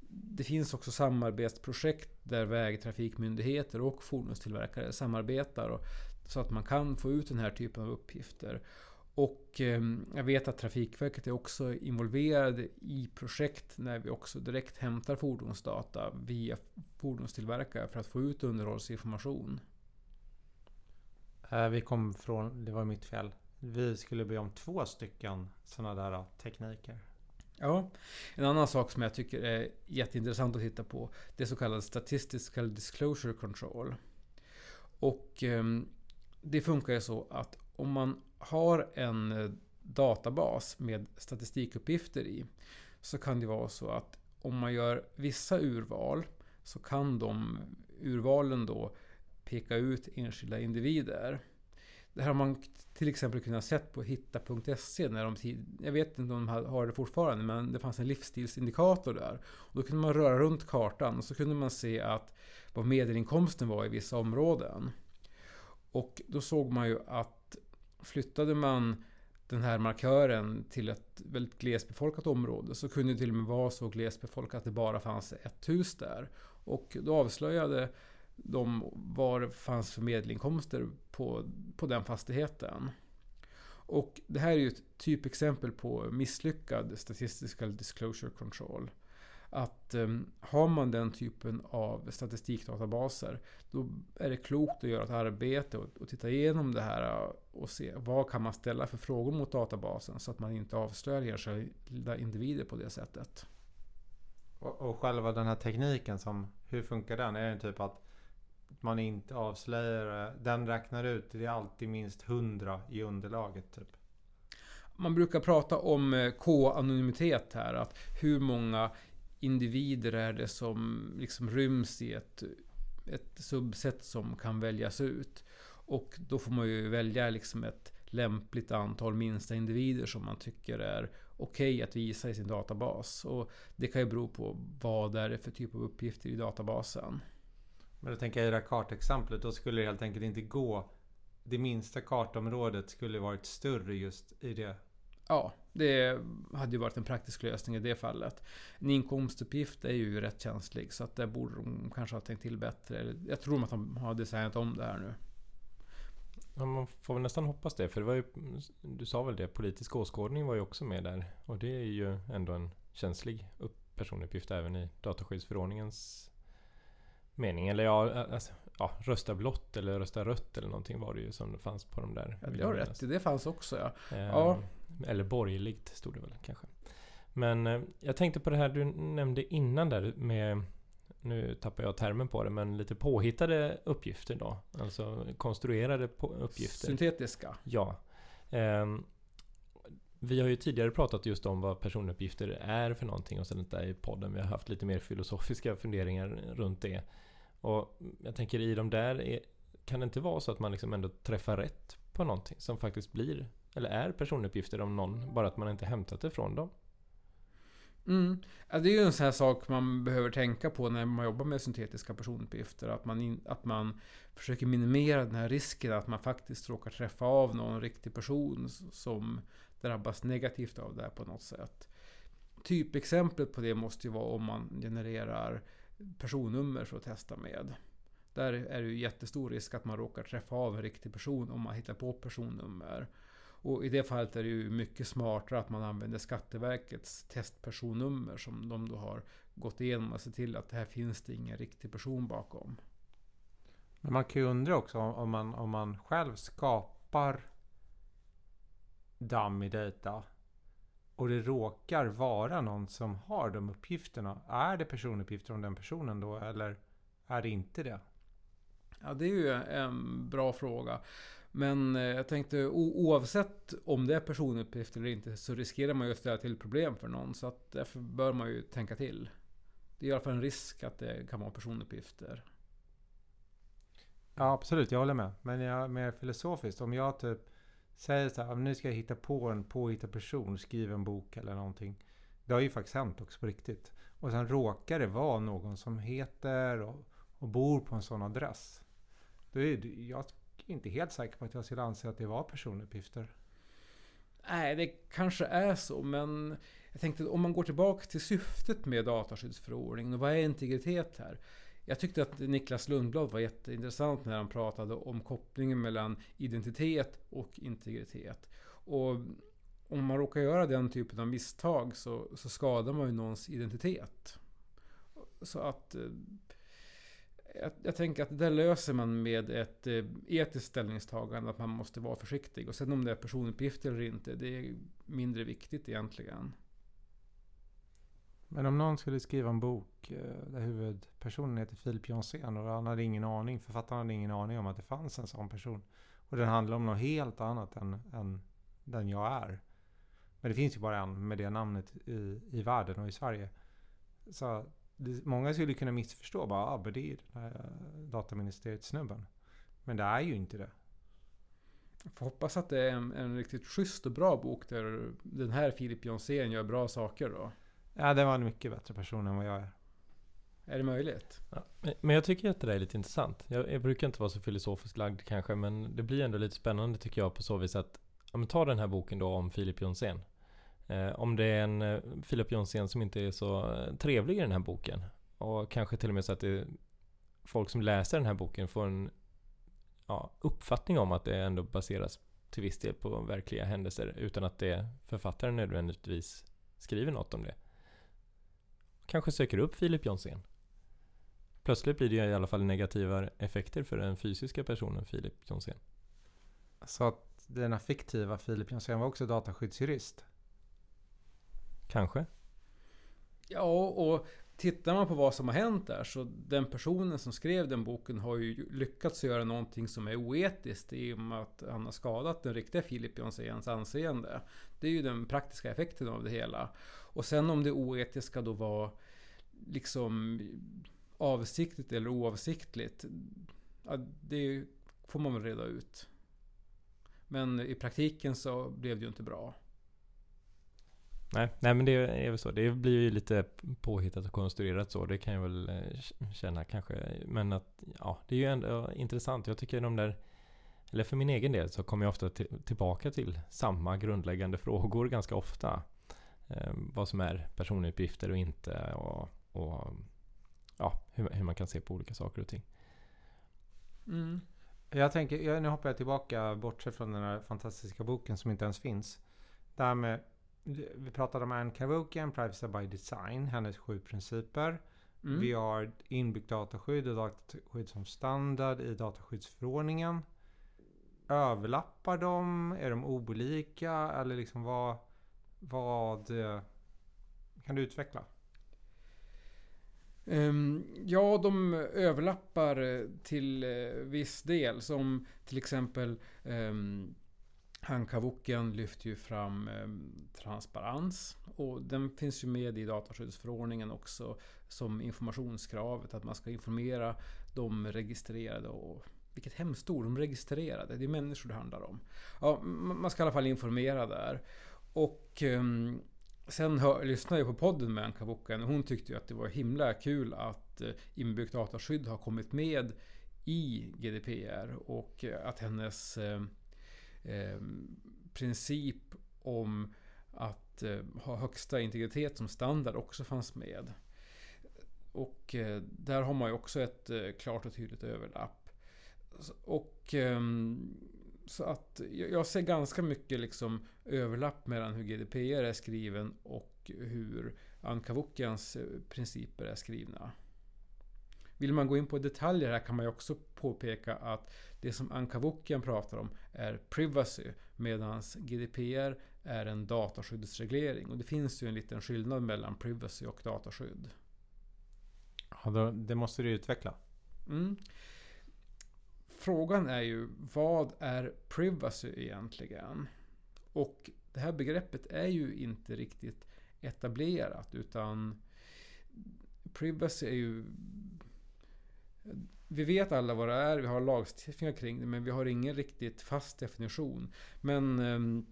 Det finns också samarbetsprojekt där vägtrafikmyndigheter och fordonstillverkare samarbetar och, så att man kan få ut den här typen av uppgifter. Och eh, jag vet att Trafikverket är också involverade i projekt när vi också direkt hämtar fordonsdata via fordonstillverkare för att få ut underhållsinformation. Eh, vi kom från, det var mitt fel. Vi skulle be om två stycken sådana där tekniker. Ja, en annan sak som jag tycker är jätteintressant att titta på det är så kallad Statistical Disclosure Control. Och eh, det funkar ju så att om man har en eh, databas med statistikuppgifter i så kan det vara så att om man gör vissa urval så kan de urvalen då peka ut enskilda individer. Det här har man till exempel kunnat sett på hitta.se när de Jag vet inte om de har det fortfarande men det fanns en livsstilsindikator där. Och då kunde man röra runt kartan och så kunde man se att vad medelinkomsten var i vissa områden. Och då såg man ju att flyttade man den här markören till ett väldigt glesbefolkat område så kunde det till och med vara så glesbefolkat att det bara fanns ett hus där. Och då avslöjade de var det fanns för medelinkomster på, på den fastigheten. Och det här är ju ett typexempel på misslyckad Statistical Disclosure Control. Att um, har man den typen av statistikdatabaser då är det klokt att göra ett arbete och, och titta igenom det här och se vad kan man ställa för frågor mot databasen så att man inte avslöjar enskilda individer på det sättet. Och, och själva den här tekniken, som, hur funkar den? Är det typ att man inte avslöjar Den räknar ut, det är alltid minst 100 i underlaget typ. Man brukar prata om eh, K-anonymitet här. Att hur många individer är det som liksom ryms i ett, ett subset som kan väljas ut. Och då får man ju välja liksom ett lämpligt antal minsta individer som man tycker är okej okay att visa i sin databas. Och det kan ju bero på vad det är för typ av uppgifter i databasen. Men då tänker jag i det här kartexemplet, då skulle det helt enkelt inte gå. Det minsta kartområdet skulle varit större just i det. Ja, det hade ju varit en praktisk lösning i det fallet. En inkomstuppgift är ju rätt känslig så att där borde de kanske ha tänkt till bättre. Jag tror att de har designat om det här nu. Ja, man får väl nästan hoppas det. För det var ju, du sa väl det, politisk åskådning var ju också med där. Och det är ju ändå en känslig personuppgift även i dataskyddsförordningens mening. Eller ja, alltså, ja, rösta blått eller rösta rött eller någonting var det ju som det fanns på de där. Ja, det har rätt Det fanns också ja. Eh, ja. Eller borgerligt stod det väl kanske. Men eh, jag tänkte på det här du nämnde innan där med nu tappar jag termen på det, men lite påhittade uppgifter då? Alltså konstruerade uppgifter. Syntetiska. Ja. Eh, vi har ju tidigare pratat just om vad personuppgifter är för någonting och sånt där i podden. Vi har haft lite mer filosofiska funderingar runt det. Och jag tänker i de där, är, kan det inte vara så att man liksom ändå träffar rätt på någonting som faktiskt blir, eller är personuppgifter om någon, bara att man inte hämtat det från dem? Mm. Det är ju en sån här sak man behöver tänka på när man jobbar med syntetiska personuppgifter. Att man, in, att man försöker minimera den här risken att man faktiskt råkar träffa av någon riktig person som drabbas negativt av det här på något sätt. Typexemplet på det måste ju vara om man genererar personnummer för att testa med. Där är det ju jättestor risk att man råkar träffa av en riktig person om man hittar på personnummer. Och i det fallet är det ju mycket smartare att man använder Skatteverkets testpersonnummer som de då har gått igenom och sett till att det här finns det ingen riktig person bakom. Men man kan ju undra också om man, om man själv skapar dummy data och det råkar vara någon som har de uppgifterna. Är det personuppgifter om den personen då eller är det inte det? Ja, det är ju en bra fråga. Men eh, jag tänkte oavsett om det är personuppgifter eller inte så riskerar man ju att ställa till problem för någon. Så att därför bör man ju tänka till. Det är i alla fall en risk att det kan vara personuppgifter. Ja absolut, jag håller med. Men jag, mer filosofiskt. Om jag typ säger så här, nu ska jag hitta på en påhittad person, skriva en bok eller någonting. Det har ju faktiskt hänt också på riktigt. Och sen råkar det vara någon som heter och, och bor på en sån adress. Då är det, jag inte helt säker på att jag skulle anse att det var personuppgifter. Nej, det kanske är så, men jag tänkte om man går tillbaka till syftet med dataskyddsförordningen och vad är integritet här? Jag tyckte att Niklas Lundblad var jätteintressant när han pratade om kopplingen mellan identitet och integritet. Och om man råkar göra den typen av misstag så, så skadar man ju någons identitet. Så att eh, jag, jag, tänker att det där löser man med ett eh, etiskt ställningstagande, att man måste vara försiktig. Och sen om det är personuppgifter eller inte, det är mindre viktigt egentligen. Men om någon skulle skriva en bok eh, där huvudpersonen heter Filip Jonsén och han hade ingen aning, författaren hade ingen aning om att det fanns en sån person. Och den handlar om något helt annat än, än den jag är. Men det finns ju bara en med det namnet i, i världen och i Sverige. Så det, många skulle kunna missförstå bara, ah, det är ju den här dataministeriet-snubben. Men det är ju inte det. Jag får hoppas att det är en, en riktigt schysst och bra bok där den här Filip Jonsén gör bra saker då. Ja, det var en mycket bättre person än vad jag är. Är det möjligt? Ja, men jag tycker att det där är lite intressant. Jag, jag, brukar inte vara så filosofiskt lagd kanske, men det blir ändå lite spännande tycker jag på så vis att ja, men ta den här boken då om Filip Jonsén. Eh, om det är en eh, Filip Jonsén som inte är så eh, trevlig i den här boken och kanske till och med så att det folk som läser den här boken får en ja, uppfattning om att det ändå baseras till viss del på verkliga händelser utan att det författaren nödvändigtvis skriver något om det. Kanske söker upp Filip Jonsén. Plötsligt blir det i alla fall negativa effekter för den fysiska personen Filip Jonsén. Så att denna fiktiva Filip Jonsén var också dataskyddsjurist? Kanske. Ja, och tittar man på vad som har hänt där så den personen som skrev den boken har ju lyckats göra någonting som är oetiskt i och med att han har skadat den riktiga Filip Jonséns anseende. Det är ju den praktiska effekten av det hela. Och sen om det oetiska då var liksom avsiktligt eller oavsiktligt. Ja, det får man väl reda ut. Men i praktiken så blev det ju inte bra. Nej, nej men det är väl så. Det blir ju lite påhittat och konstruerat så. Det kan jag väl eh, känna kanske. Men att, ja, det är ju ändå intressant. Jag tycker de där, eller för min egen del så kommer jag ofta tillbaka till samma grundläggande frågor ganska ofta. Eh, vad som är personuppgifter och inte och, och ja, hur, hur, man kan se på olika saker och ting. Mm. Jag tänker, nu hoppar jag tillbaka bortsett från den här fantastiska boken som inte ens finns. Det här med vi pratade om Anne Cavokian, Privacy by Design, hennes sju principer. Mm. Vi har inbyggt dataskydd och dataskydd som standard i dataskyddsförordningen. Överlappar de? Är de olika? Eller liksom vad... vad kan du utveckla? Um, ja, de överlappar till uh, viss del. Som till exempel um, Hankavuken lyfter ju fram eh, transparens och den finns ju med i dataskyddsförordningen också som informationskravet att man ska informera de registrerade och vilket hemskt ord, de registrerade. Det är människor det handlar om. Ja, man ska i alla fall informera där. Och eh, Sen hör, lyssnade jag på podden med Anka Boken och hon tyckte ju att det var himla kul att eh, inbyggt dataskydd har kommit med i GDPR och eh, att hennes ehm, eh, princip om att eh, ha högsta integritet som standard också fanns med. Och eh, där har man ju också ett eh, klart och tydligt överlapp. Och ehm, så att jag ser ganska mycket liksom överlapp mellan hur GDPR är skriven och hur Ankavukjans eh, principer är skrivna. Vill man gå in på detaljer här kan man ju också påpeka att det som Ankavukjan pratar om är privacy medan GDPR är en dataskyddsreglering. Och det finns ju en liten skillnad mellan privacy och dataskydd. Ja, då, det måste du utveckla. Mm. Frågan är ju vad är privacy egentligen? Och det här begreppet är ju inte riktigt etablerat utan privacy är ju... Vi vet alla vad det är, vi har lagstiftningar kring det men vi har ingen riktigt fast definition. Men eh,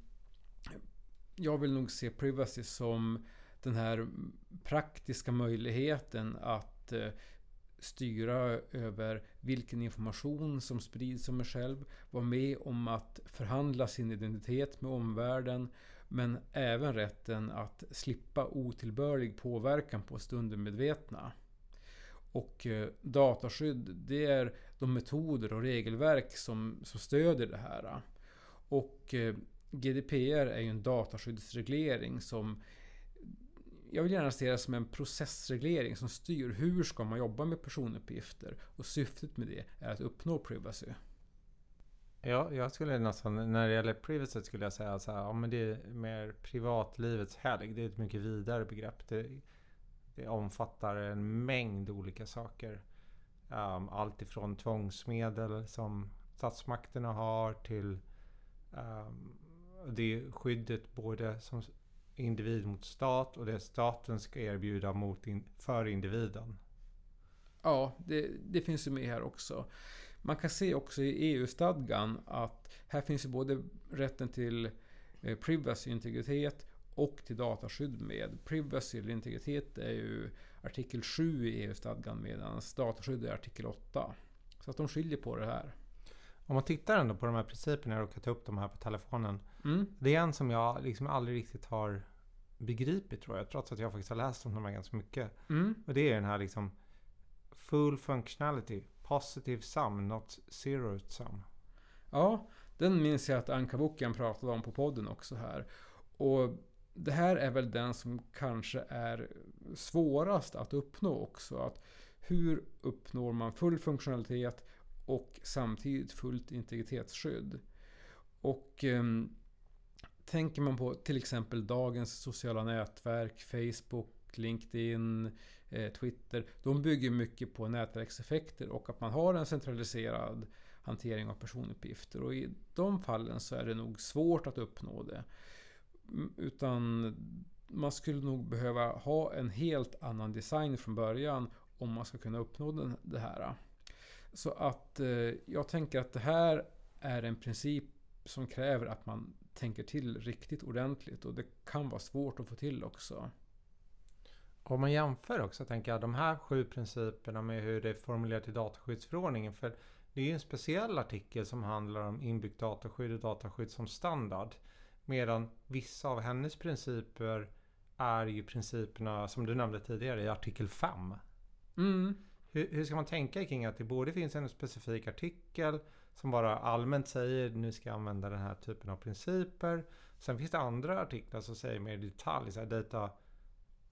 jag vill nog se privacy som den här praktiska möjligheten att eh, styra över vilken information som sprids om mig själv, vara med om att förhandla sin identitet med omvärlden, men även rätten att slippa otillbörlig påverkan på stundmedvetna. Och eh, dataskydd, det är de metoder och regelverk som, som stödjer det här. Och eh, GDPR är ju en dataskyddsreglering som jag vill gärna se det som en processreglering som styr hur ska man jobba med personuppgifter. Och syftet med det är att uppnå privacy. Ja, jag skulle nästan, när det gäller privacy skulle jag säga så här, ja men det är mer privatlivets helg. Det är ett mycket vidare begrepp. Det, det omfattar en mängd olika saker. Um, allt ifrån tvångsmedel som statsmakterna har till um, det skyddet både som individ mot stat och det staten ska erbjuda mot in, för individen. Ja, det, det finns ju med här också. Man kan se också i EU-stadgan att här finns ju både rätten till eh, privacy, integritet och till dataskydd med. Privacy eller integritet är ju artikel 7 i EU-stadgan medan dataskydd är artikel 8. Så att de skiljer på det här. Om man tittar ändå på de här principerna, jag råkar ta upp dem här på telefonen. Mm. Det är en som jag liksom aldrig riktigt har begripit tror jag. Trots att jag faktiskt har läst om de här ganska mycket. Mm. Och det är den här liksom Full functionality. Positive sum, not zero sum. Ja, den minns jag att Anka Boken pratade om på podden också här. Och det här är väl den som kanske är svårast att uppnå också. Att hur uppnår man full funktionalitet och samtidigt fullt integritetsskydd? Och eh, tänker man på till exempel dagens sociala nätverk, Facebook, LinkedIn, eh, Twitter. De bygger mycket på nätverkseffekter och att man har en centraliserad hantering av personuppgifter. Och i de fallen så är det nog svårt att uppnå det. Utan man skulle nog behöva ha en helt annan design från början om man ska kunna uppnå den, det här. Så att eh, jag tänker att det här är en princip som kräver att man tänker till riktigt ordentligt och det kan vara svårt att få till också. Om man jämför också, tänker jag, de här sju principerna med hur det är formulerat i dataskyddsförordningen. För det är ju en speciell artikel som handlar om inbyggt dataskydd och dataskydd som standard. Medan vissa av hennes principer är ju principerna som du nämnde tidigare i artikel 5. Mm. Hur, hur, ska man tänka kring att det både finns en specifik artikel som bara allmänt säger nu ska jag använda den här typen av principer. Sen finns det andra artiklar som säger mer i detalj, så här data,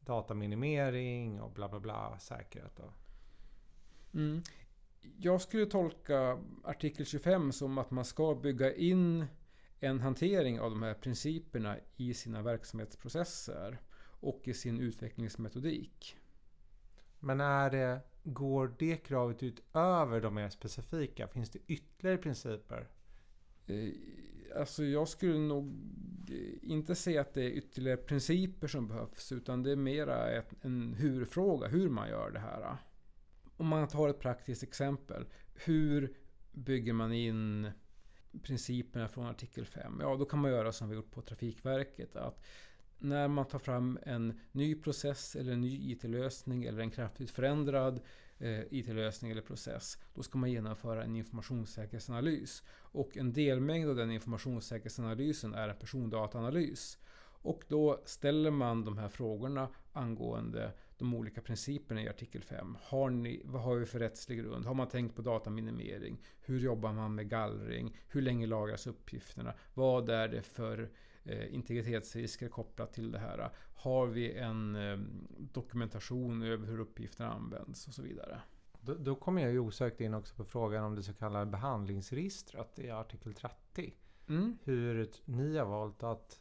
dataminimering och bla bla bla, säkerhet. Mm. Jag skulle tolka artikel 25 som att man ska bygga in en hantering av de här principerna i sina verksamhetsprocesser och i sin utvecklingsmetodik. Men är det Går det kravet utöver de mer specifika? Finns det ytterligare principer? Eh, alltså jag skulle nog inte säga att det är ytterligare principer som behövs utan det är mera ett, en hur-fråga, hur man gör det här. Om man tar ett praktiskt exempel. Hur bygger man in principerna från artikel 5? Ja, då kan man göra som vi gjort på Trafikverket. Att när man tar fram en ny process eller en ny IT-lösning eller en kraftigt förändrad eh, IT-lösning eller process, då ska man genomföra en informationssäkerhetsanalys. Och en delmängd av den informationssäkerhetsanalysen är en persondataanalys. Och då ställer man de här frågorna angående de olika principerna i artikel 5. Har ni, vad har vi för rättslig grund? Har man tänkt på dataminimering? Hur jobbar man med gallring? Hur länge lagras uppgifterna? Vad är det för eh, integritetsrisker kopplat till det här? Har vi en eh, dokumentation över hur uppgifterna används och så vidare? Då, då kommer jag ju osökt in också på frågan om det så kallade behandlingsregistret i artikel 30. Mm. Hur ni har valt att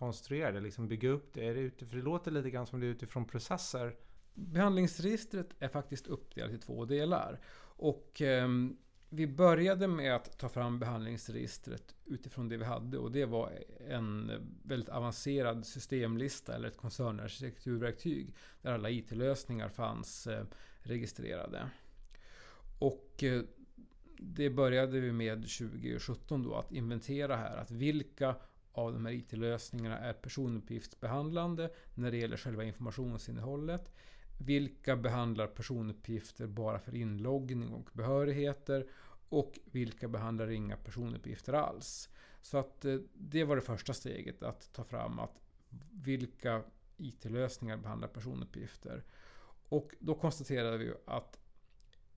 konstruera det, liksom bygga upp det. Är det utifrån, för det låter lite grann som det är utifrån processer. Behandlingsregistret är faktiskt uppdelat i två delar. Och eh, vi började med att ta fram behandlingsregistret utifrån det vi hade och det var en väldigt avancerad systemlista eller ett koncernarkitekturverktyg där alla IT-lösningar fanns eh, registrerade. Och eh, det började vi med 2017 då att inventera här att vilka av de här IT-lösningarna är personuppgiftsbehandlande när det gäller själva informationsinnehållet. Vilka behandlar personuppgifter bara för inloggning och behörigheter och vilka behandlar inga personuppgifter alls. Så att eh, det var det första steget, att ta fram att vilka IT-lösningar behandlar personuppgifter. Och då konstaterade vi att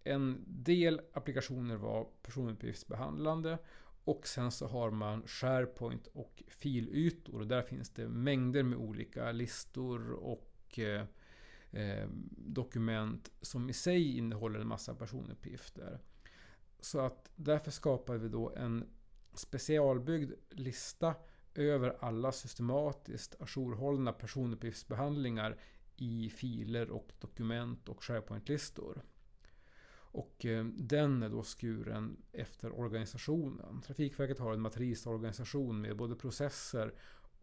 en del applikationer var personuppgiftsbehandlande och sen så har man SharePoint och filytor. Och där finns det mängder med olika listor och eh, eh, dokument som i sig innehåller en massa personuppgifter. Så att därför skapar vi då en specialbyggd lista över alla systematiskt ajourhållna personuppgiftsbehandlingar i filer och dokument och SharePoint-listor. Och eh, den är då skuren efter organisationen. Trafikverket har en matrisorganisation med både processer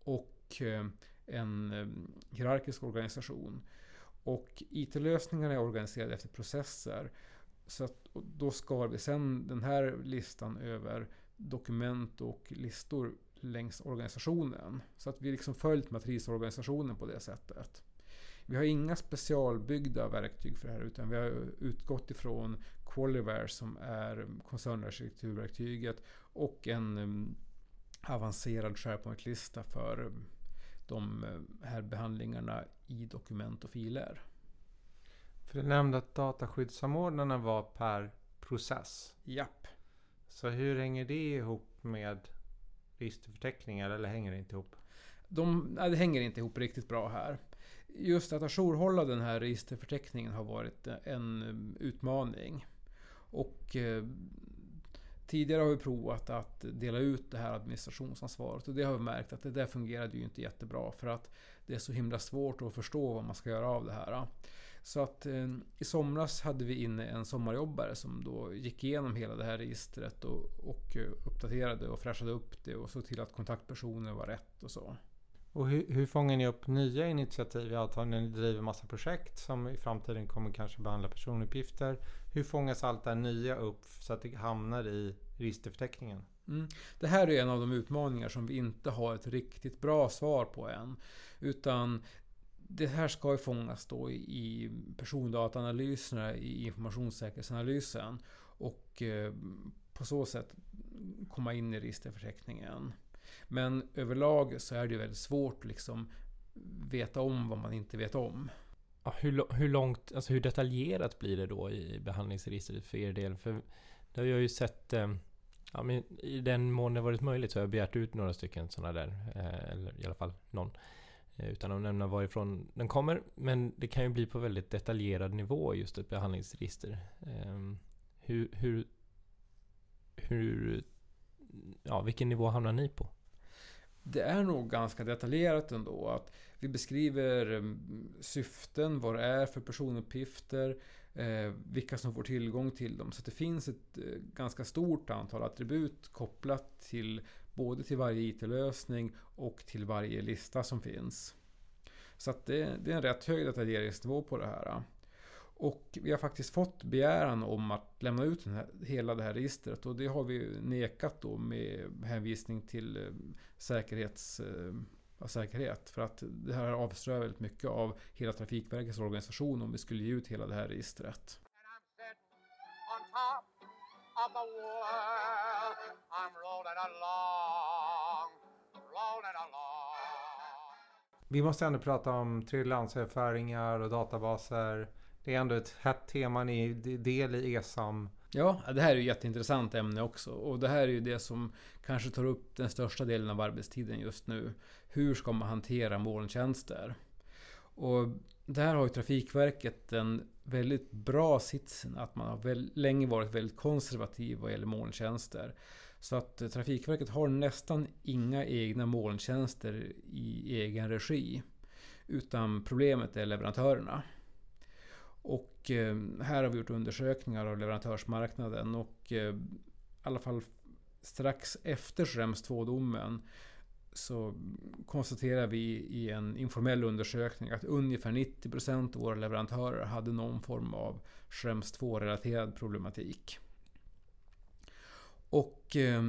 och eh, en eh, hierarkisk organisation. Och IT-lösningarna är organiserade efter processer. Så att, då skar vi sen den här listan över dokument och listor längs organisationen. Så att vi liksom följt matrisorganisationen på det sättet. Vi har inga specialbyggda verktyg för det här utan vi har utgått ifrån Qualiware som är koncernarkitekturverktyget och en um, avancerad SharePoint-lista för um, de uh, här behandlingarna i dokument och filer. För du nämnde att dataskyddssamordnarna var per process. Japp. Så hur hänger det ihop med registerförteckningar eller hänger det inte ihop? De, nej, det hänger inte ihop riktigt bra här just att ajourhålla den här registerförteckningen har varit en eh, utmaning. Och eh, tidigare har vi provat att dela ut det här administrationsansvaret och det har vi märkt att det där fungerade ju inte jättebra för att det är så himla svårt att förstå vad man ska göra av det här. Så att eh, i somras hade vi inne en sommarjobbare som då gick igenom hela det här registret och, och uppdaterade och fräschade upp det och såg till att kontaktpersoner var rätt och så. Och hur, hur fångar ni upp nya initiativ? Jag antar att ni driver massa projekt som i framtiden kommer kanske behandla personuppgifter. Hur fångas allt det här nya upp så att det hamnar i registerförteckningen? Mm. Det här är en av de utmaningar som vi inte har ett riktigt bra svar på än. Utan det här ska ju fångas då i persondataanalyserna, i informationssäkerhetsanalysen. Och eh, på så sätt komma in i registerförteckningen. Men överlag så är det väldigt svårt att liksom veta om vad man inte vet om. Ja, hur, hur långt, alltså hur detaljerat blir det då i behandlingsregistret för er del? För det har jag ju sett, eh, ja, men i den mån det varit möjligt så har jag begärt ut några stycken sådana där, eh, eller i alla fall någon. Eh, utan att nämna varifrån den kommer. Men det kan ju bli på väldigt detaljerad nivå just ett behandlingsregister. Ehm, hur, hur, hur, ja, vilken nivå hamnar ni på? Det är nog ganska detaljerat ändå. Att vi beskriver eh, syften, vad det är för personuppgifter, eh, vilka som får tillgång till dem. Så det finns ett eh, ganska stort antal attribut kopplat till både till varje IT-lösning och till varje lista som finns. Så det, det, är en rätt hög detaljeringsnivå på det här. Och vi har faktiskt fått begäran om att lämna ut här, hela det här registret och det har vi nekat då med hänvisning till eh, säkerhetsaspekter av säkerhet. För att det här avslöjar väldigt mycket av hela Trafikverkets organisation om vi skulle ge ut hela det här registret. Vi måste ändå prata om tredjelandsöverföringar och databaser. Det är ändå ett hett tema, ni är del i ESAM. Ja, det här är ju ett jätteintressant ämne också. Och det här är ju det som kanske tar upp den största delen av arbetstiden just nu. Hur ska man hantera molntjänster? Och där har ju Trafikverket en väldigt bra sitsen att man har väl, länge varit väldigt konservativ vad gäller molntjänster. Så att eh, Trafikverket har nästan inga egna molntjänster i egen regi. Utan problemet är leverantörerna. Och eh, här har vi gjort undersökningar av leverantörsmarknaden och eh, i alla fall strax efter Schrems 2-domen så konstaterar vi i en informell undersökning att ungefär 90% av våra leverantörer hade någon form av Schrems 2-relaterad problematik. Och eh,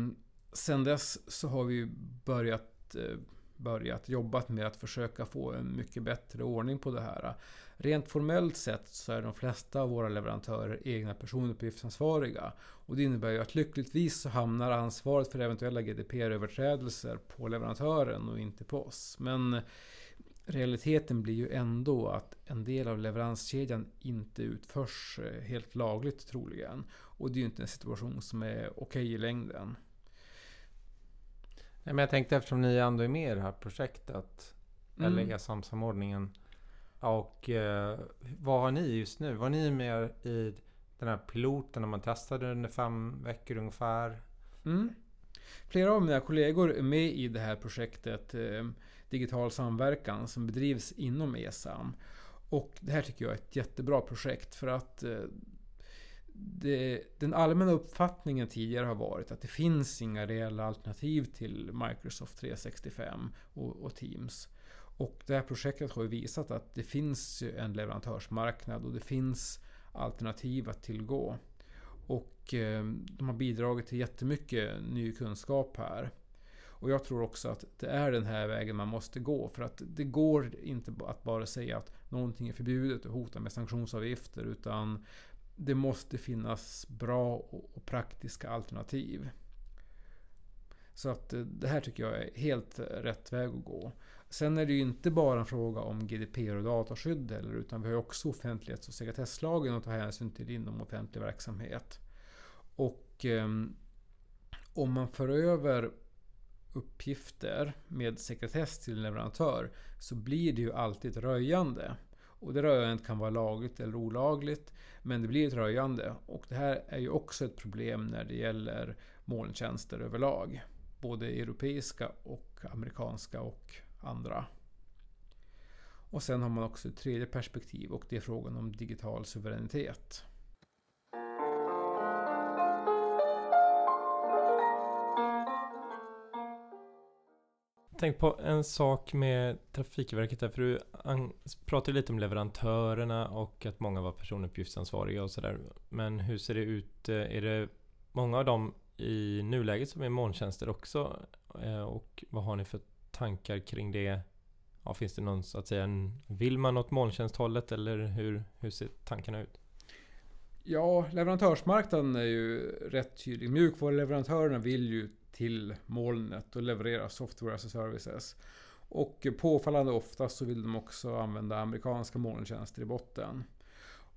sen dess så har vi börjat, eh, börjat jobbat med att försöka få en mycket bättre ordning på det här. Rent formellt sett så är de flesta av våra leverantörer egna personuppgiftsansvariga. Och det innebär ju att lyckligtvis så hamnar ansvaret för eventuella GDPR-överträdelser på leverantören och inte på oss. Men realiteten blir ju ändå att en del av leveranskedjan inte utförs eh, helt lagligt troligen. Och det är ju inte en situation som är okej i längden. Nej, men jag tänkte eftersom ni ändå är med i det här projektet, Mm. eller ESAM-samordningen. Och eh, vad har ni just nu? Var ni med i den här piloten när man testade under fem veckor ungefär? Mm. Flera av mina kollegor är med i det här projektet eh, Digital samverkan som bedrivs inom ESAM. Och det här tycker jag är ett jättebra projekt för att eh, det, den allmänna uppfattningen tidigare har varit att det finns inga reella alternativ till Microsoft 365 och, och Teams. Och det här projektet har ju visat att det finns ju en leverantörsmarknad och det finns alternativ att tillgå. Och eh, de har bidragit till jättemycket ny kunskap här. Och jag tror också att det är den här vägen man måste gå. För att det går inte att bara säga att någonting är förbjudet och hota med sanktionsavgifter. Utan det måste finnas bra och praktiska alternativ. Så att eh, det här tycker jag är helt rätt väg att gå. Sen är det ju inte bara en fråga om GDPR och dataskydd heller, utan vi har ju också offentlighets och sekretesslagen att ta hänsyn till inom offentlig verksamhet. Och eh, om man för över uppgifter med sekretess till en leverantör så blir det ju alltid ett röjande. Och det röjandet kan vara lagligt eller olagligt, men det blir ett röjande. Och det här är ju också ett problem när det gäller molntjänster överlag. Både europeiska och amerikanska och andra. Och sen har man också ett tredje perspektiv och det är frågan om digital suveränitet. Tänk på en sak med Trafikverket där, för du pratade lite om leverantörerna och att många var personuppgiftsansvariga och sådär. Men hur ser det ut? Eh, är det många av dem i nuläget som är molntjänster också? Eh, och vad har ni för tankar kring det? Ja, finns det någon så att säga, vill man åt molntjänsthållet eller hur, hur ser tankarna ut? Ja, leverantörsmarknaden är ju rätt tydlig. Mjukvaruleverantörerna vill ju till molnet och leverera software as a services. Och påfallande ofta så vill de också använda amerikanska molntjänster i botten.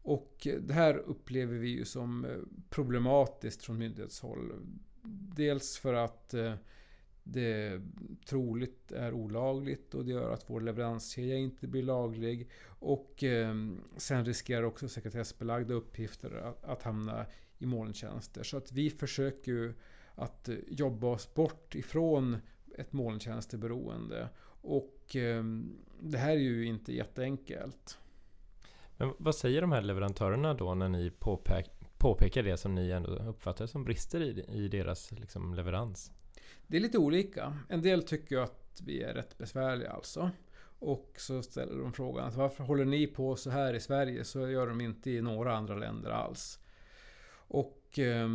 Och det här upplever vi ju som eh, problematiskt från myndighetshåll. Dels för att eh, det troligt är olagligt och det gör att vår leveranskedja inte blir laglig. Och eh, sen riskerar också sekretessbelagda uppgifter att, att hamna i molntjänster. Så att vi försöker ju att eh, jobba oss bort ifrån ett molntjänsteberoende. Och eh, det här är ju inte jätteenkelt. Men vad säger de här leverantörerna då när ni påpek påpekar det som ni ändå uppfattar som brister i, i deras liksom, leverans? Det är lite olika. En del tycker att vi är rätt besvärliga alltså. Och så ställer de frågan att varför håller ni på så här i Sverige? Så gör de inte i några andra länder alls. Och eh,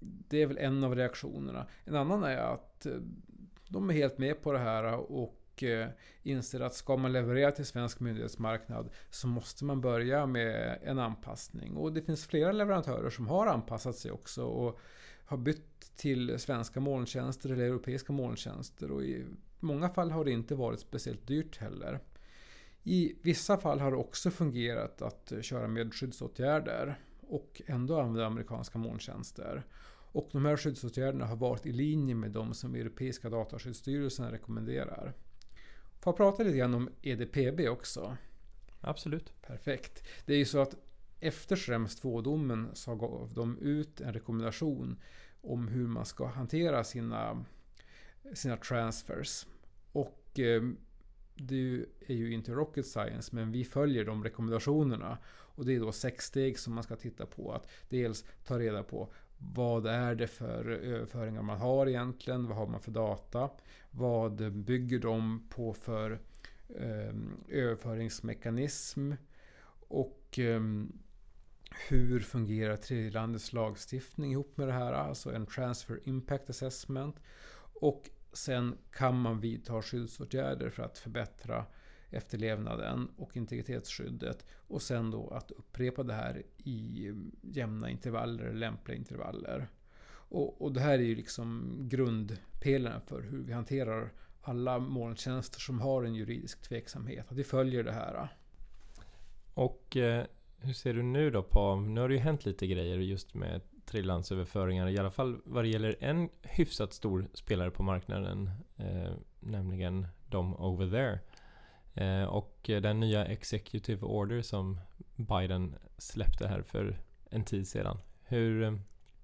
det är väl en av reaktionerna. En annan är att eh, de är helt med på det här och och inser att ska man leverera till svensk myndighetsmarknad så måste man börja med en anpassning. Och det finns flera leverantörer som har anpassat sig också och har bytt till svenska molntjänster eller europeiska molntjänster. Och i många fall har det inte varit speciellt dyrt heller. I vissa fall har det också fungerat att köra med skyddsåtgärder och ändå använda amerikanska molntjänster. Och de här skyddsåtgärderna har varit i linje med de som Europeiska dataskyddsstyrelsen rekommenderar. Får jag prata lite grann om EDPB också? Absolut. Perfekt. Det är ju så att efter Schrems 2-domen så gav de ut en rekommendation om hur man ska hantera sina, sina transfers. Och eh, det är ju inte rocket science, men vi följer de rekommendationerna. Och det är då sex steg som man ska titta på. Att dels ta reda på vad är det för överföringar man har egentligen? Vad har man för data? Vad bygger de på för eh, överföringsmekanism? Och eh, hur fungerar tredjelandets lagstiftning ihop med det här? Alltså en transfer impact assessment. Och sen kan man vidta skyddsåtgärder för att förbättra efterlevnaden och integritetsskyddet. Och sen då att upprepa det här i jämna intervaller, lämpliga intervaller. Och, och det här är ju liksom grundpelaren för hur vi hanterar alla molntjänster som har en juridisk tveksamhet. Att vi följer det här. Och eh, hur ser du nu då på, nu har det ju hänt lite grejer just med tredjelandsöverföringar, i alla fall vad det gäller en hyfsat stor spelare på marknaden, eh, nämligen de over there. Eh, och den nya Executive Order som Biden släppte här för en tid sedan. Hur eh,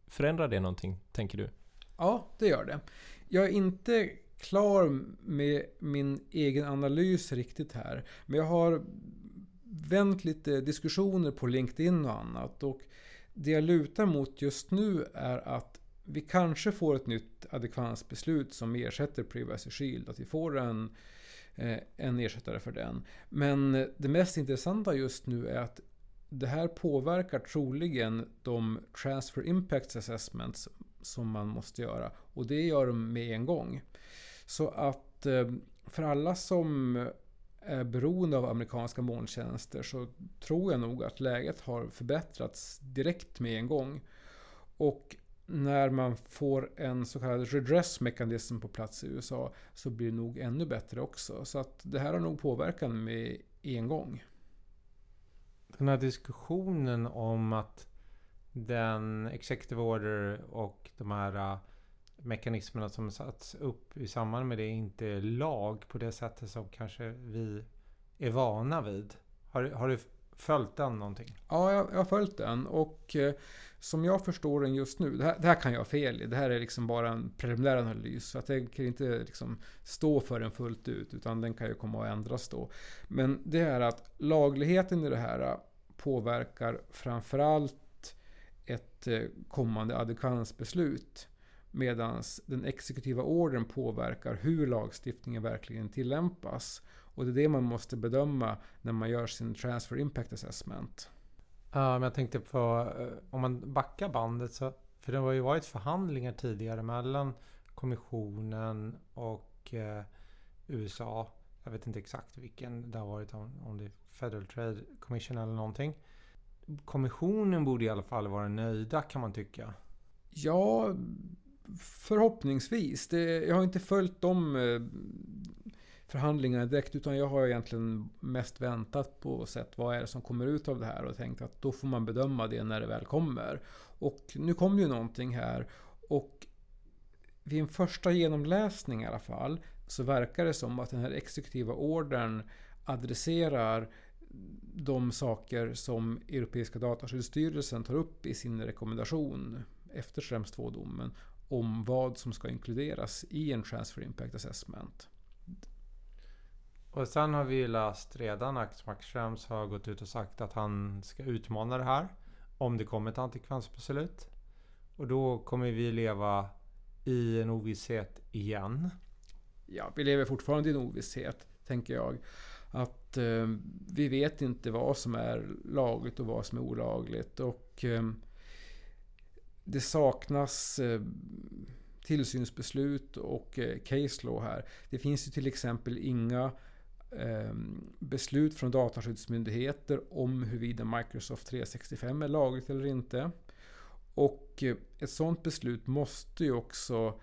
förändrar det någonting, tänker du? Ja, det gör det. Jag är inte klar med min egen analys riktigt här. Men jag har vänt lite diskussioner på LinkedIn och annat. Och det jag lutar mot just nu är att vi kanske får ett nytt adekvansbeslut som ersätter Privacy Shield. Att vi får en, eh, Eh, en ersättare för den. Men det mest intressanta just nu är att det här påverkar troligen de Transfer Impact Assessments som man måste göra. Och det gör de med en gång. Så att eh, för alla som är beroende av amerikanska molntjänster så tror jag nog att läget har förbättrats direkt med en gång. Och när man får en så kallad redress mekanism på plats i USA så blir det nog ännu bättre också. Så att det här har nog påverkan med en gång. Den här diskussionen om att den Executive Order och de här äh, mekanismerna som satts upp i samband med det inte är lag på det sättet som kanske vi är vana vid. Har, har du följt den någonting? Ja, jag, jag har följt den och eh, som jag förstår den just nu, det här, det här, kan jag ha fel i, det här är liksom bara en preliminär analys, så jag tänker inte liksom stå för den fullt ut, utan den kan ju komma att ändras då. Men det är att lagligheten i det här eh, påverkar framförallt ett eh, kommande adekansbeslut. Medan den exekutiva ordern påverkar hur lagstiftningen verkligen tillämpas. Och det är det man måste bedöma när man gör sin Transfer Impact Assessment. Ja, men jag tänkte på eh, om man backar bandet så för det har ju varit förhandlingar tidigare mellan kommissionen och eh, USA. Jag vet inte exakt vilken det har varit, om, om det är Federal Trade Commission eller någonting. Kommissionen borde i alla fall vara nöjda kan man tycka. Ja, förhoppningsvis. Det, jag har inte följt de eh, förhandlingarna direkt utan jag har egentligen mest väntat på sett vad är det som kommer ut av det här och tänkt att då får man bedöma det när det väl kommer. Och nu kom ju någonting här och vid en första genomläsning i alla fall så verkar det som att den här exekutiva ordern adresserar de saker som Europeiska dataskyddsstyrelsen tar upp i sin rekommendation efter Schrems 2-domen om vad som ska inkluderas i en Transfer Impact Assessment. Och sen har vi ju läst redan att Max Schrems har gått ut och sagt att han ska utmana det här. Om det kommer ett antikvansbeslut. Och då kommer vi leva i en ovisshet igen. Ja, vi lever fortfarande i en ovisshet, tänker jag. Att eh, vi vet inte vad som är lagligt och vad som är olagligt. Och eh, det saknas eh, tillsynsbeslut och eh, case law här. Det finns ju till exempel inga Ehm, beslut från dataskyddsmyndigheter om huruvida Microsoft 365 är lagligt eller inte. Och eh, ett sådant beslut måste ju också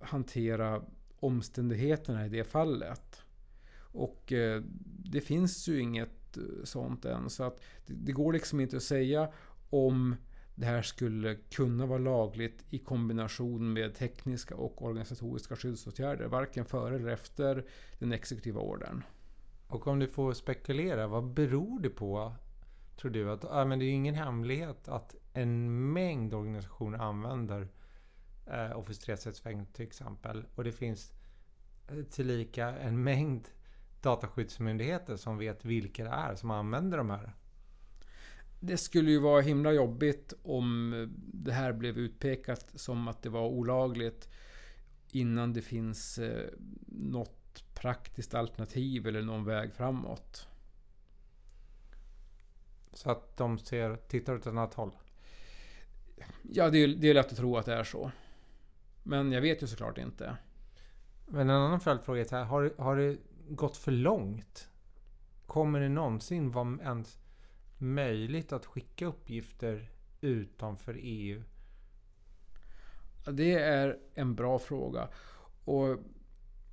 hantera omständigheterna i det fallet. Och eh, det finns ju inget eh, sånt än. Så att det går liksom inte att säga om det här skulle kunna vara lagligt i kombination med tekniska och organisatoriska skyddsåtgärder. Varken före eller efter den exekutiva ordern. Och om du får spekulera, vad beror det på? Tror du att, äh, men det är ju ingen hemlighet att en mängd organisationer använder eh, Office 365 till exempel. Och det finns eh, tillika en mängd dataskyddsmyndigheter som vet vilka det är som använder de här. Det skulle ju vara himla jobbigt om det här blev utpekat som att det var olagligt innan det finns eh, något praktiskt alternativ eller någon väg framåt. Så att de ser, tittar åt ett annat håll. Ja, det är, det är lätt att tro att det är så. Men jag vet ju såklart inte. Men en annan följdfråga är här, har, har det gått för långt? Kommer det någonsin vara ens möjligt att skicka uppgifter utanför EU? Det är en bra fråga. Och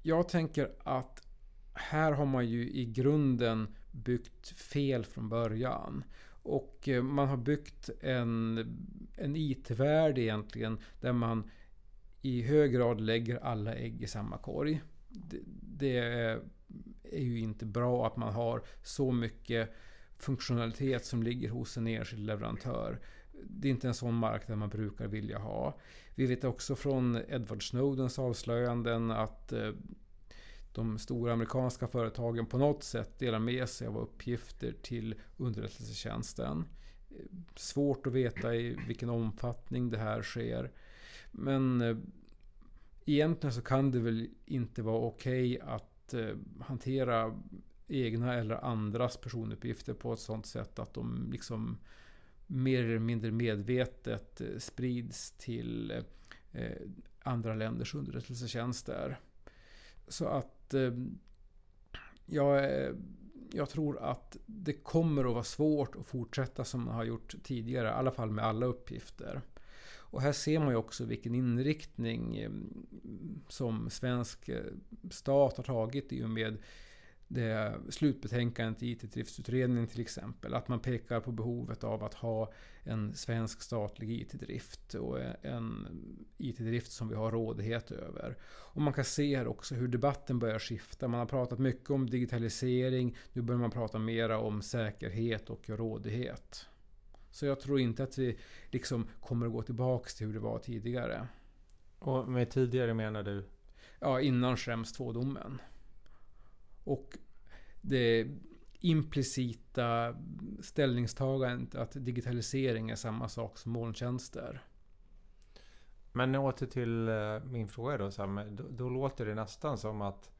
jag tänker att här har man ju i grunden byggt fel från början. Och eh, man har byggt en, en IT-värld egentligen där man i hög grad lägger alla ägg i samma korg. Det, det är ju inte bra att man har så mycket funktionalitet som ligger hos en enskild leverantör. Det är inte en sån marknad man brukar vilja ha. Vi vet också från Edward Snowdens avslöjanden att eh, de stora amerikanska företagen på något sätt delar med sig av uppgifter till underrättelsetjänsten. Eh, svårt att veta i vilken omfattning det här sker. Men eh, egentligen så kan det väl inte vara okej okay att hantera egna eller andras personuppgifter på ett sådant sätt att de liksom mer eller mindre medvetet eh, sprids till eh, eh, andra länders underrättelsetjänster. Så att jag, jag tror att det kommer att vara svårt att fortsätta som man har gjort tidigare, i alla fall med alla uppgifter. Och här ser man ju också vilken inriktning som svensk stat har tagit i och med det slutbetänkandet i IT-driftsutredningen till exempel. Att man pekar på behovet av att ha en svensk statlig IT-drift och en IT-drift som vi har rådighet över. Och man kan se här också hur debatten börjar skifta. Man har pratat mycket om digitalisering. Nu börjar man prata mera om säkerhet och rådighet. Så jag tror inte att vi liksom kommer att gå tillbaks till hur det var tidigare. Och med tidigare menar du? Ja, innan Schrems 2-domen. Och det implicita ställningstagandet att digitalisering är samma sak som molntjänster. Men åter till eh, min fråga då, Sam. Då, då låter det nästan som att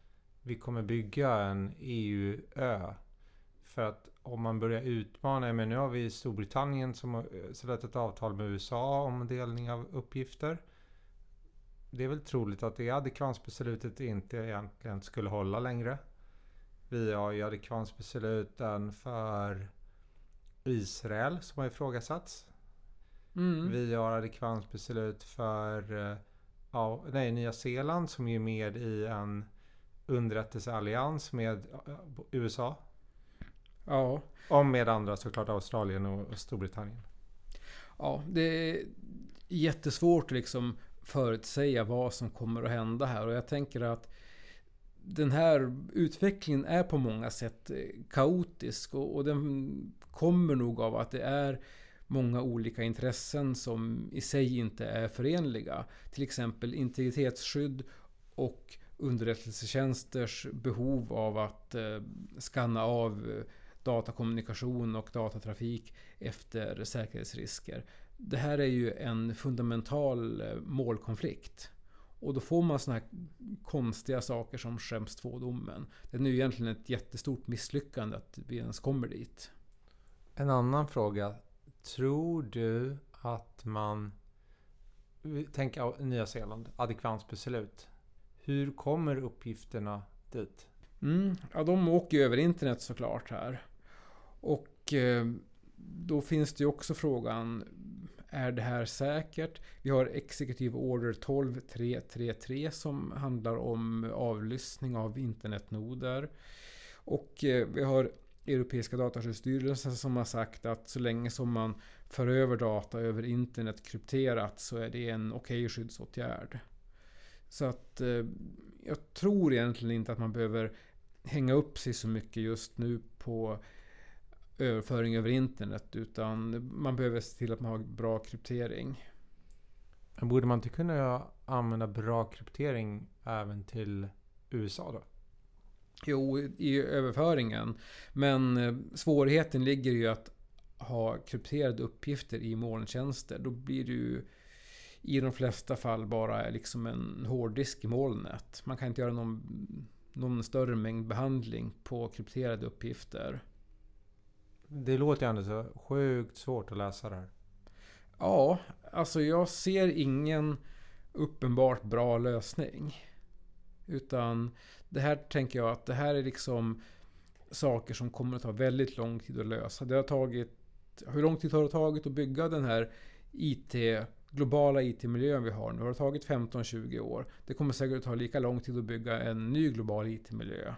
vi kommer bygga en EU-ö. För att om man börjar utmana, men nu har vi Storbritannien som har eh, slutit ett avtal med USA om delning av uppgifter. Det är väl troligt att det adekvansbeslutet inte egentligen skulle hålla längre. Vi har ju adekvansbesluten för Israel som har ifrågasatts. Mm. Vi har adekvansbeslut för eh, ja, nej, Nya Zeeland som är med i en underrättelseallians med eh, USA. Ja. Och med andra såklart Australien och Storbritannien. Ja, det är jättesvårt liksom förutsäga vad som kommer att hända här. Och jag tänker att den här utvecklingen är på många sätt eh, kaotisk och, och, den kommer nog av att det är många olika intressen som i sig inte är förenliga. Till exempel integritetsskydd och underrättelsetjänsters behov av att eh, skanna av eh, datakommunikation och datatrafik efter säkerhetsrisker. Det här är ju en fundamental eh, målkonflikt. Och då får man såna här konstiga saker som 2-domen. Den är ju egentligen ett jättestort misslyckande att vi ens kommer dit. En annan fråga. Tror du att man... vi tänker Nya Zeeland, adekvansbeslut. Hur kommer uppgifterna dit? Mm, ja, de åker ju över internet såklart här. Och eh, då finns det ju också frågan, är det här säkert? Vi har Executive Order 12333 som handlar om avlyssning av internetnoder. Och eh, vi har Europeiska dataskyddsstyrelsen som har sagt att så länge som man för över data över internet krypterat så är det en okej okay skyddsåtgärd. Så att eh, jag tror egentligen inte att man behöver hänga upp sig så mycket just nu på överföring över internet utan man behöver se till att man har bra kryptering. Men borde man inte kunna använda bra kryptering även till USA då? Jo, i överföringen. Men eh, svårigheten ligger ju att ha krypterade uppgifter i molntjänster. Då blir det ju i de flesta fall bara liksom en hårddisk i molnet. Man kan inte göra någon, någon större mängd behandling på krypterade uppgifter. Det låter ju ändå så sjukt svårt att läsa det här. Ja, alltså jag ser ingen uppenbart bra lösning. Utan det här tänker jag att det här är liksom saker som kommer att ta väldigt lång tid att lösa. Det har tagit... Hur lång tid har det tagit att bygga den här IT, globala IT-miljön vi har nu? Har det tagit 15-20 år? Det kommer säkert att ta lika lång tid att bygga en ny global IT-miljö.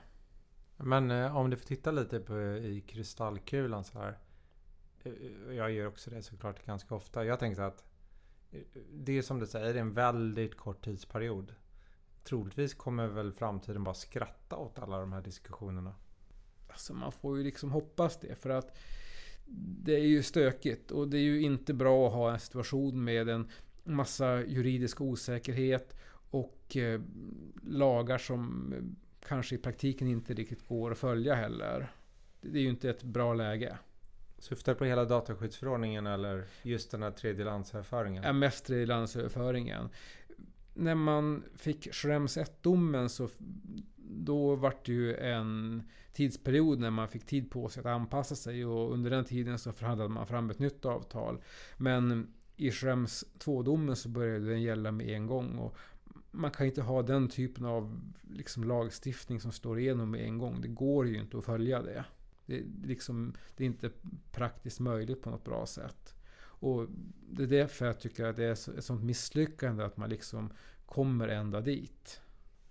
Men eh, om du får titta lite på i kristallkulan så här. Eh, jag gör också det såklart ganska ofta. Jag tänker så att eh, det är som du säger, det är en väldigt kort tidsperiod. Troligtvis kommer väl framtiden bara skratta åt alla de här diskussionerna. Alltså man får ju liksom hoppas det för att det är ju stökigt och det är ju inte bra att ha en situation med en massa juridisk osäkerhet och eh, lagar som kanske i praktiken inte riktigt går att följa heller. Det är ju inte ett bra läge. Syftar på hela dataskyddsförordningen eller just den här tredjelandsöverföringen? Ja, mest tredjelandsöverföringen. När man fick Schrems 1-domen så då vart det ju en tidsperiod när man fick tid på sig att anpassa sig och under den tiden så förhandlade man fram ett nytt avtal. Men i Schrems 2-domen så började den gälla med en gång och man kan inte ha den typen av liksom, lagstiftning som står igenom med en gång. Det går ju inte att följa det. Det, liksom, det är inte praktiskt möjligt på något bra sätt. Och det är därför jag tycker att det är ett sånt misslyckande att man liksom kommer ända dit.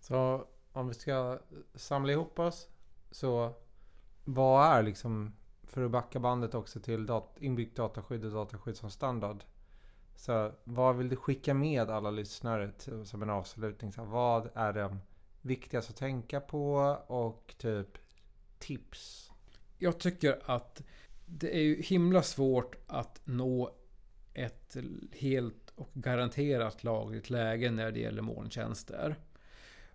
Så om vi ska samla ihop oss. Så vad är liksom, för att backa bandet också till dat inbyggt dataskydd och dataskydd som standard. Så vad vill du skicka med alla lyssnare till, som en avslutning? Så vad är det viktigaste att tänka på och typ tips? Jag tycker att det är ju himla svårt att nå ett helt och garanterat lagligt läge när det gäller molntjänster.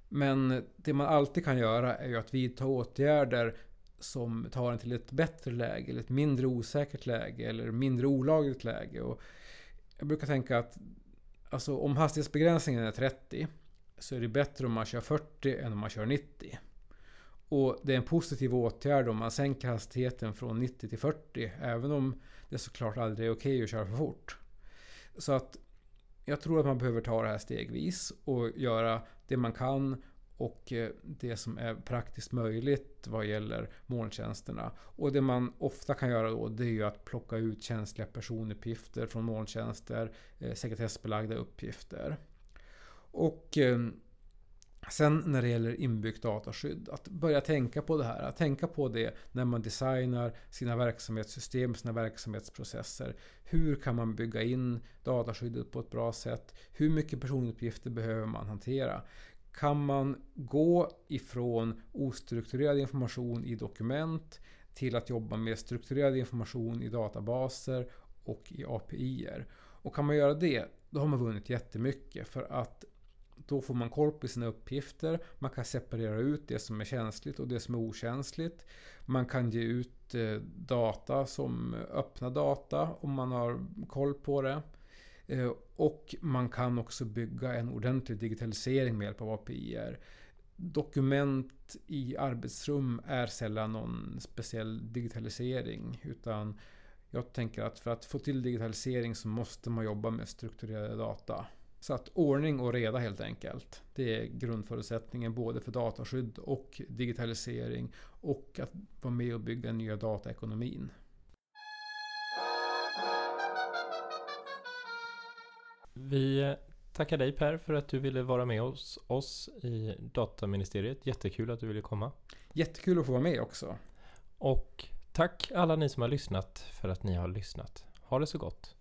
Men det man alltid kan göra är ju att vidta åtgärder som tar en till ett bättre läge, eller ett mindre osäkert läge, eller mindre olagligt läge. Och jag brukar tänka att alltså, om hastighetsbegränsningen är 30 så är det bättre om man kör 40 än om man kör 90. Och det är en positiv åtgärd om man sänker hastigheten från 90 till 40 även om det såklart aldrig är okej okay att köra för fort. Så att jag tror att man behöver ta det här stegvis och göra det man kan och eh, det som är praktiskt möjligt vad gäller molntjänsterna. Och det man ofta kan göra då det är ju att plocka ut känsliga personuppgifter från molntjänster, eh, sekretessbelagda uppgifter. Och eh, Sen när det gäller inbyggt dataskydd, att börja tänka på det här. Att tänka på det när man designar sina verksamhetssystem, sina verksamhetsprocesser. Hur kan man bygga in dataskyddet på ett bra sätt? Hur mycket personuppgifter behöver man hantera? Kan man gå ifrån ostrukturerad information i dokument till att jobba med strukturerad information i databaser och i API-er? Och kan man göra det, då har man vunnit jättemycket. För att då får man koll på sina uppgifter. Man kan separera ut det som är känsligt och det som är okänsligt. Man kan ge ut eh, data som eh, öppna data om man har koll på det. Eh, och man kan också bygga en ordentlig digitalisering med hjälp av API. Dokument i arbetsrum är sällan någon speciell digitalisering. Utan jag tänker att för att få till digitalisering så måste man jobba med strukturerade data. Så att ordning och reda helt enkelt. Det är grundförutsättningen både för dataskydd och digitalisering och att vara med och bygga den nya dataekonomin. Vi tackar dig Per för att du ville vara med oss, oss i Dataministeriet. Jättekul att du ville komma. Jättekul att få vara med också. Och tack alla ni som har lyssnat för att ni har lyssnat. Ha det så gott.